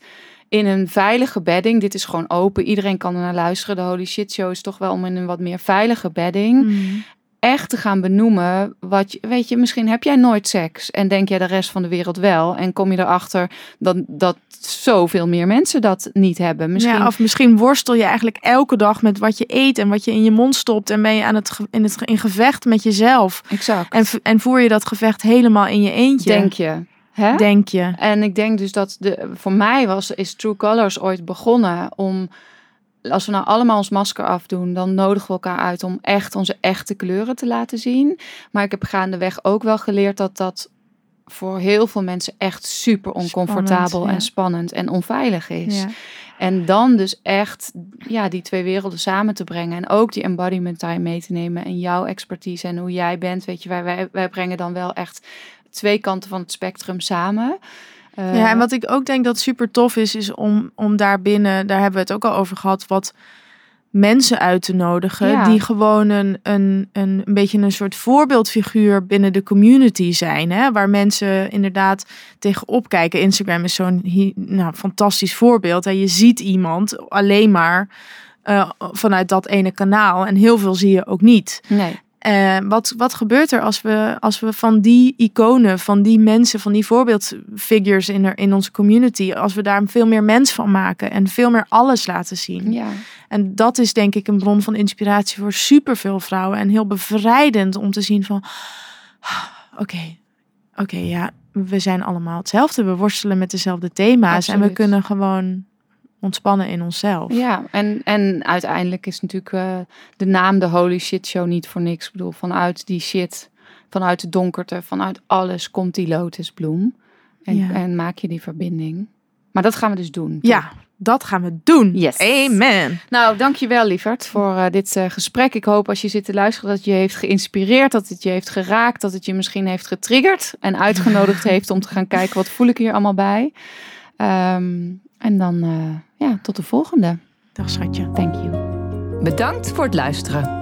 in een veilige bedding. Dit is gewoon open. Iedereen kan er naar luisteren. De Holy Shit Show is toch wel om in een wat meer veilige bedding. Mm. Echt te gaan benoemen. Wat je, weet je, misschien heb jij nooit seks. En denk jij de rest van de wereld wel. En kom je erachter dat, dat zoveel meer mensen dat niet hebben. Misschien Ja, of misschien worstel je eigenlijk elke dag met wat je eet en wat je in je mond stopt. En ben je aan het, in, het in gevecht met jezelf. exact. En, en voer je dat gevecht helemaal in je eentje. denk je. Hè? Denk je. En ik denk dus dat de, voor mij was, is True Colors ooit begonnen om, als we nou allemaal ons masker afdoen, dan nodigen we elkaar uit om echt onze echte kleuren te laten zien. Maar ik heb gaandeweg ook wel geleerd dat dat voor heel veel mensen echt super oncomfortabel Spannend, ja. en spannend en onveilig is. Ja. En dan dus echt ja, die twee werelden samen te brengen. En ook die embodiment time mee te nemen. En jouw expertise en hoe jij bent. Weet je, wij, wij, wij brengen dan wel echt twee kanten van het spectrum samen. Eh, Ja, en wat ik ook denk dat super tof is, is om, om daarbinnen, daar hebben we het ook al over gehad, wat mensen uit te nodigen. Ja. Die gewoon een, een, een, een beetje een soort voorbeeldfiguur binnen de community zijn. Hè? Waar mensen inderdaad tegenop kijken. Instagram is zo'n nou, fantastisch voorbeeld. Hè? Je ziet iemand alleen maar eh, vanuit dat ene kanaal. En heel veel zie je ook niet. Nee, Eh, wat, wat gebeurt er als we, als we van die iconen, van die mensen, van die voorbeeldfigures in, er, in onze community, als we daar veel meer mens van maken en veel meer alles laten zien. ja. En dat is denk ik een bron van inspiratie voor superveel vrouwen en heel bevrijdend om te zien van, ah, oké, oké, ja, we zijn allemaal hetzelfde. We worstelen met dezelfde thema's en we kunnen gewoon ontspannen in onszelf. Ja, en, en uiteindelijk is natuurlijk eh, de naam de Holy Shit Show niet voor niks. Ik bedoel, vanuit die shit, vanuit de donkerte, vanuit alles komt die lotusbloem. En, Ja. en maak je die verbinding. Maar dat gaan we dus doen. Ja, dat gaan we doen. Yes. Amen. Nou, dankjewel lieverd voor eh, dit eh, gesprek. Ik hoop als je zit te luisteren dat het je heeft geïnspireerd, dat het je heeft geraakt, dat het je misschien heeft getriggerd en uitgenodigd heeft om te gaan kijken wat voel ik hier allemaal bij. Ehm, en dan ja, tot de volgende. Dag schatje. Thank you. Bedankt voor het luisteren.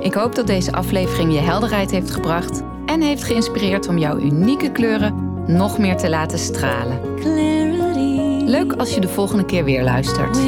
Ik hoop dat deze aflevering je helderheid heeft gebracht en heeft geïnspireerd om jouw unieke kleuren nog meer te laten stralen. clarity. Leuk als je de volgende keer weer luistert.